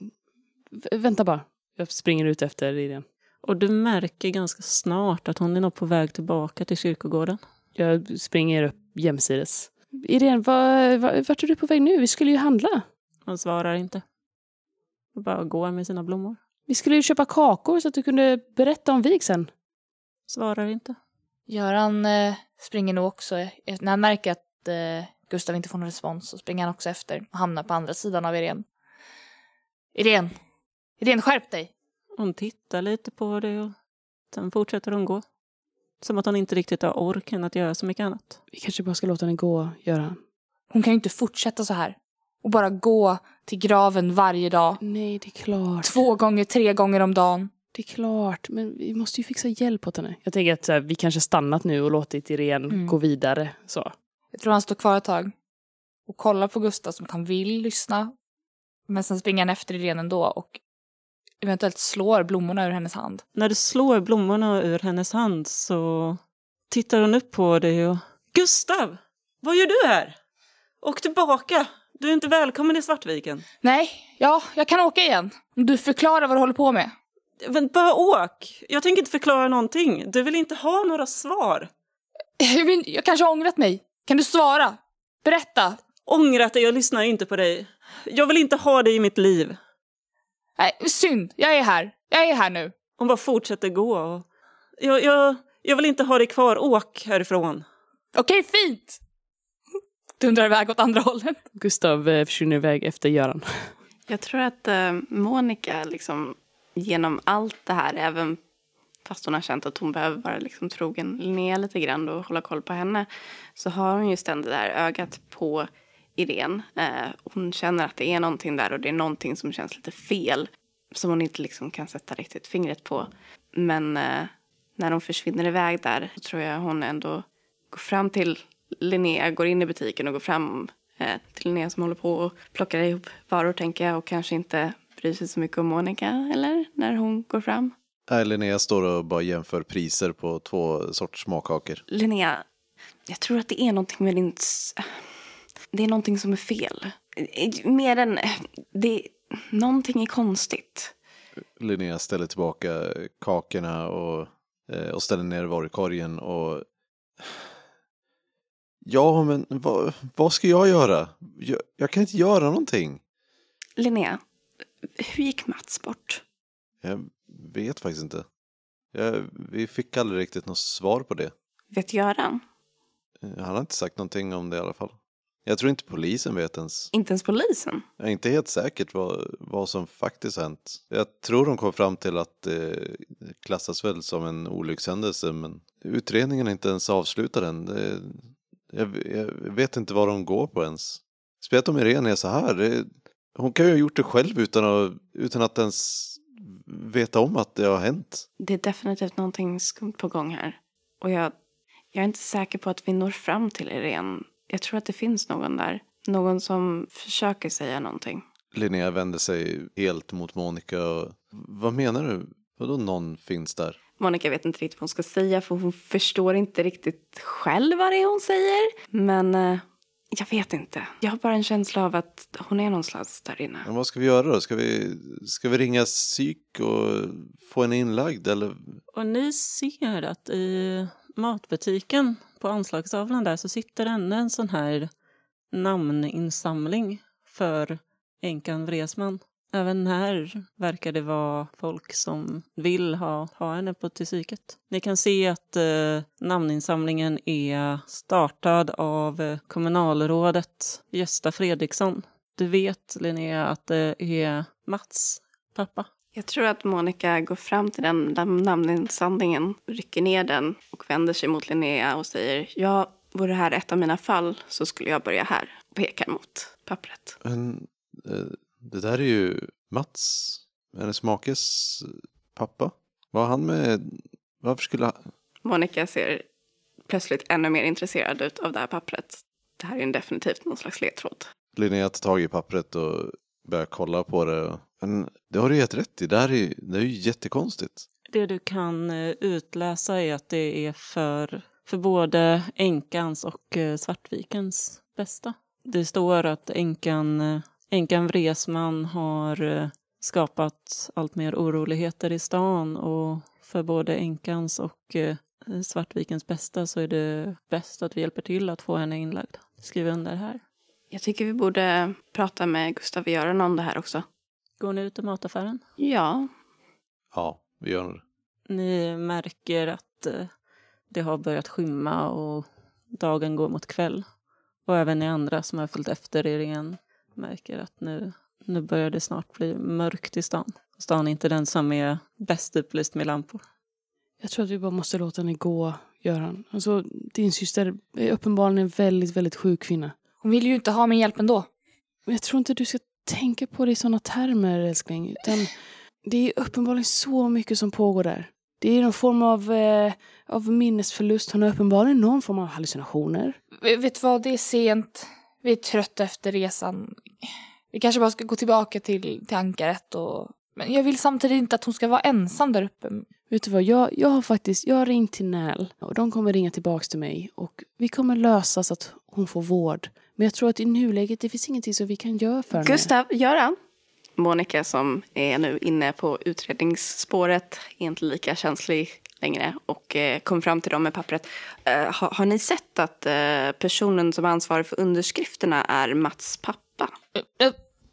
[SPEAKER 2] V- vänta bara. Jag springer ut efter Irene.
[SPEAKER 1] Och du märker ganska snart att hon är nog på väg tillbaka till kyrkogården.
[SPEAKER 2] Jag springer upp jämsides. Irene, var, var, vart är du på väg nu? Vi skulle ju handla.
[SPEAKER 1] Hon svarar inte. Hon bara går med sina blommor.
[SPEAKER 2] Vi skulle ju köpa kakor så att du kunde berätta om vigseln.
[SPEAKER 1] Svarar inte.
[SPEAKER 4] Göran eh, springer nog också. eh, När han märker att eh, Gustav inte får någon respons så springer han också efter och hamnar på andra sidan av Irene. Irene! Irene, skärp dig!
[SPEAKER 1] Hon tittar lite på det och sen fortsätter hon gå. Som att hon inte riktigt har orken att göra så mycket annat.
[SPEAKER 2] Vi kanske bara ska låta henne gå, Göran.
[SPEAKER 4] Hon kan ju inte fortsätta så här. Och bara gå till graven varje dag.
[SPEAKER 2] Nej, det är klart.
[SPEAKER 4] Två gånger, tre gånger om dagen.
[SPEAKER 2] Det är klart, men vi måste ju fixa hjälp åt henne. Jag tänker att så här, vi kanske stannat nu och låtit Irene
[SPEAKER 4] Mm.
[SPEAKER 2] gå vidare. Så.
[SPEAKER 4] Jag tror han står kvar ett tag. Och kollar på Gustav som han vill lyssna. Men sen springer han efter Irene ändå och eventuellt slår blommorna ur hennes hand.
[SPEAKER 1] När du slår blommorna ur hennes hand så tittar hon upp på dig och Gustav! Vad gör du här? Åk tillbaka! Du är inte välkommen i Svartviken.
[SPEAKER 4] Nej, ja, jag kan åka igen. Om du förklarar vad du håller på med.
[SPEAKER 1] Men bara åk! Jag tänker inte förklara någonting. Du vill inte ha några svar.
[SPEAKER 4] Jag, vill, jag kanske har ångrat mig. Kan du svara? Berätta.
[SPEAKER 1] Ångrat dig, jag lyssnar inte på dig. Jag vill inte ha dig i mitt liv.
[SPEAKER 4] Nej, synd. Jag är här. Jag är här nu.
[SPEAKER 1] Hon bara fortsätter gå. Och jag, jag, jag vill inte ha dig kvar. Åk härifrån.
[SPEAKER 4] Okej, fint! Dundrar iväg åt andra hållet.
[SPEAKER 2] Gustav eh, försvinner iväg efter Göran.
[SPEAKER 3] Jag tror att eh, Monica liksom genom allt det här, även fast hon har känt att hon behöver vara liksom trogen Linnea lite grann och hålla koll på henne, så har hon ju ständigt det här ögat på Irene. Eh, hon känner att det är någonting där och det är någonting som känns lite fel, som hon inte liksom kan sätta riktigt fingret på. Men eh, när hon försvinner iväg där så tror jag hon ändå går fram till Linnea, går in i butiken och går fram eh, till Linnea som håller på och plockar ihop varor tänker jag och kanske inte bryr sig så mycket om Monica eller när hon går fram.
[SPEAKER 5] Nej, Linnea står och bara jämför priser på två sorters småkakor.
[SPEAKER 3] Linnea, jag tror att det är någonting med din... Det är någonting som är fel. Mer än... Det... Någonting är konstigt.
[SPEAKER 5] Linnea ställer tillbaka kakorna och, eh, och ställer ner varukorgen och... Ja, men vad, vad ska jag göra? Jag, jag kan inte göra någonting.
[SPEAKER 3] Linnea, hur gick Mats bort?
[SPEAKER 5] Jag vet faktiskt inte. Jag, vi fick aldrig riktigt något svar på det.
[SPEAKER 3] Vet Göran?
[SPEAKER 5] Han har inte sagt någonting om det i alla fall. Jag tror inte polisen vet ens.
[SPEAKER 3] Inte ens polisen.
[SPEAKER 5] Jag är inte helt säkert vad, vad som faktiskt hänt. Jag tror de kom fram till att det klassas väl som en olyckshändelse men utredningen är inte ens avslutad än. Det, jag, jag vet inte vad de går på ens. Speciellt om Irene är så här. Det, hon kan ju ha gjort det själv utan att, utan att ens veta om att det har hänt.
[SPEAKER 3] Det är definitivt någonting skumt på gång här. Och jag, jag är inte säker på att vi når fram till Irene. Jag tror att det finns någon där. Någon som försöker säga någonting.
[SPEAKER 5] Linnea vänder sig helt mot Monica och vad menar du? Vadå någon finns där?
[SPEAKER 3] Monica vet inte riktigt vad hon ska säga för hon förstår inte riktigt själv vad det är hon säger. Men eh, jag vet inte. Jag har bara en känsla av att hon är någonstans där inne.
[SPEAKER 5] Men vad ska vi göra då? Ska vi, ska vi ringa psyk och få en inlagd eller?
[SPEAKER 1] Och ni ser att i matbutiken på anslagstavlan där så sitter ännu en sån här namninsamling för änkan Vresman. Även här verkar det vara folk som vill ha, ha henne på till psyket. Ni kan se att eh, namninsamlingen är startad av eh, kommunalrådet Gösta Fredriksson. Du vet, Linnea, att det är Mats pappa.
[SPEAKER 3] Jag tror att Monica går fram till den, den namninsamlingen, rycker ner den och vänder sig mot Linnea och säger ja, vore det här ett av mina fall så skulle jag börja här. Pekar mot pappret.
[SPEAKER 5] Men, eh, det där är ju Mats, hennes makes pappa. Var han med? Varför skulle han?
[SPEAKER 3] Monica ser plötsligt ännu mer intresserad ut av det här pappret. Det här är ju definitivt någon slags ledtråd.
[SPEAKER 5] Linnea tar tag i pappret och börjar kolla på det. Men det har du helt rätt i, det här är, det är ju jättekonstigt.
[SPEAKER 1] Det du kan eh, utläsa är att det är för, för både änkans och eh, Svartvikens bästa. Det står att änkan, änkan Vresman har eh, skapat allt mer oroligheter i stan och för både änkans och eh, Svartvikens bästa så är det bäst att vi hjälper till att få henne inlagd. Skriv under här.
[SPEAKER 3] Jag tycker vi borde prata med Gustav och Göran om det här också.
[SPEAKER 1] Går ni ut i mataffären?
[SPEAKER 3] Ja,
[SPEAKER 5] Ja, vi gör det.
[SPEAKER 1] Ni märker att eh, det har börjat skymma och dagen går mot kväll. Och även ni andra som har följt efter er igen märker att nu, nu börjar det snart bli mörkt i stan. Stan är inte den som är bäst upplyst med lampor.
[SPEAKER 2] Jag tror att vi bara måste låta henne gå, Göran. Alltså, din syster är uppenbarligen en väldigt, väldigt sjuk kvinna.
[SPEAKER 4] Hon vill ju inte ha min hjälp ändå.
[SPEAKER 2] Men jag tror inte du ska tänka på det i sådana termer, älskling. Utan det är uppenbarligen så mycket som pågår där. Det är någon form av, eh, av minnesförlust. Hon har uppenbarligen någon form av hallucinationer.
[SPEAKER 4] Vet du vad, det är sent. Vi är trötta efter resan. Vi kanske bara ska gå tillbaka till, till ankaret och... Men jag vill samtidigt inte att hon ska vara ensam där uppe.
[SPEAKER 2] Vet du vad, jag, jag har faktiskt jag har ringt till NÄL och de kommer ringa tillbaks till mig och vi kommer lösa så att hon får vård. Men jag tror att i nuläget det finns ingenting som vi kan göra för henne.
[SPEAKER 3] Gustav, Göran. Monica som är nu inne på utredningsspåret är inte lika känslig längre och eh, kom fram till dem med pappret. Eh, har, har ni sett att eh, personen som är ansvarig för underskrifterna är Mats pappa?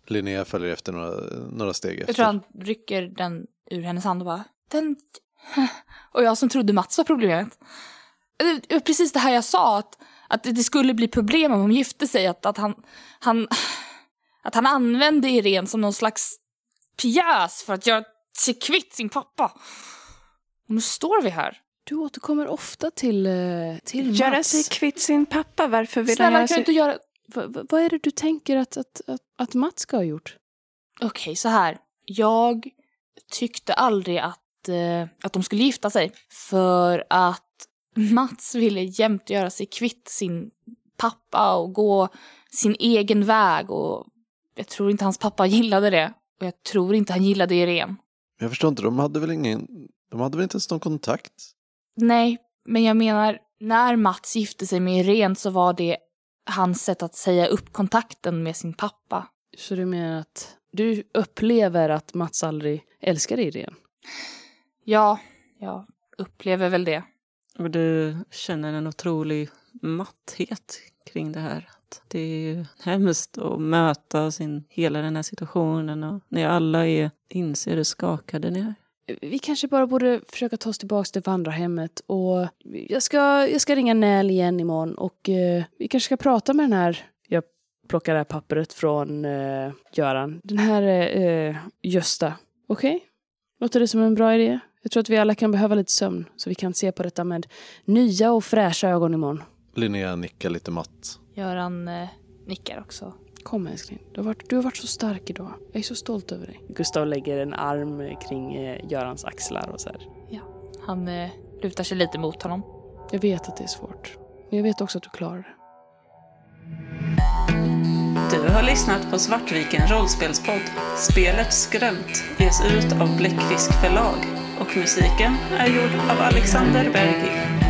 [SPEAKER 5] Linnea följer efter några, några steg efter.
[SPEAKER 4] jag tror han rycker den ur hennes hand och bara... Den... [laughs] Och jag som trodde Mats var problemet. Precis det här jag sa, att, att det skulle bli problem om hon gifte sig. Att, att, han, han, att han använde Irene som någon slags pjäs för att göra sig kvitt sin pappa. Och nu står vi här.
[SPEAKER 2] Du återkommer ofta till, eh, till
[SPEAKER 3] Göra
[SPEAKER 2] Mats.
[SPEAKER 3] sig kvitt sin pappa, varför vill han
[SPEAKER 4] Snälla,
[SPEAKER 3] göra
[SPEAKER 4] kan du
[SPEAKER 3] sig...
[SPEAKER 4] inte göra...
[SPEAKER 2] Va- vad är det du tänker att, att, att, att Mats ska ha gjort?
[SPEAKER 4] Okej, så här. Jag tyckte aldrig att, eh, att de skulle gifta sig. För att Mats ville jämt göra sig kvitt sin pappa och gå sin egen väg. Och jag tror inte hans pappa [laughs] gillade det. Och jag tror inte han gillade Irene.
[SPEAKER 5] Jag förstår inte, de hade väl ingen, de hade väl inte ens någon kontakt?
[SPEAKER 4] Nej, men jag menar, när Mats gifte sig med Irene så var det hans sätt att säga upp kontakten med sin pappa.
[SPEAKER 2] Så du menar att du upplever att Mats aldrig älskar dig igen?
[SPEAKER 4] Ja, jag upplever väl det.
[SPEAKER 1] Och du känner en otrolig matthet kring det här. Att Det är ju hemskt att möta sin, hela den här situationen och ni alla är, inser hur skakade ni är.
[SPEAKER 2] Vi kanske bara borde försöka ta oss tillbaka till vandrarhemmet och jag ska, jag ska ringa Näl igen imorgon och eh, vi kanske ska prata med den här, jag plockar det här pappret från eh, Göran. Den här eh, Gösta, okej? Låter det som en bra idé? Jag tror att vi alla kan behöva lite sömn så vi kan se på detta med nya och fräscha ögon imorgon.
[SPEAKER 5] Linnea nickar lite matt.
[SPEAKER 4] Göran eh, nickar också.
[SPEAKER 2] Kom älskling, du har, varit, du har varit så stark idag. Jag är så stolt över dig. Gustav lägger en arm kring eh, Görans axlar och så här.
[SPEAKER 4] Han eh, lutar sig lite mot honom.
[SPEAKER 2] Jag vet att det är svårt. Men jag vet också att du klarar det.
[SPEAKER 1] Du har lyssnat på Svartviken rollspelspodd. Spelet Skrömt ges ut av Bläckfisk förlag och musiken är gjord av Alexander Bergil.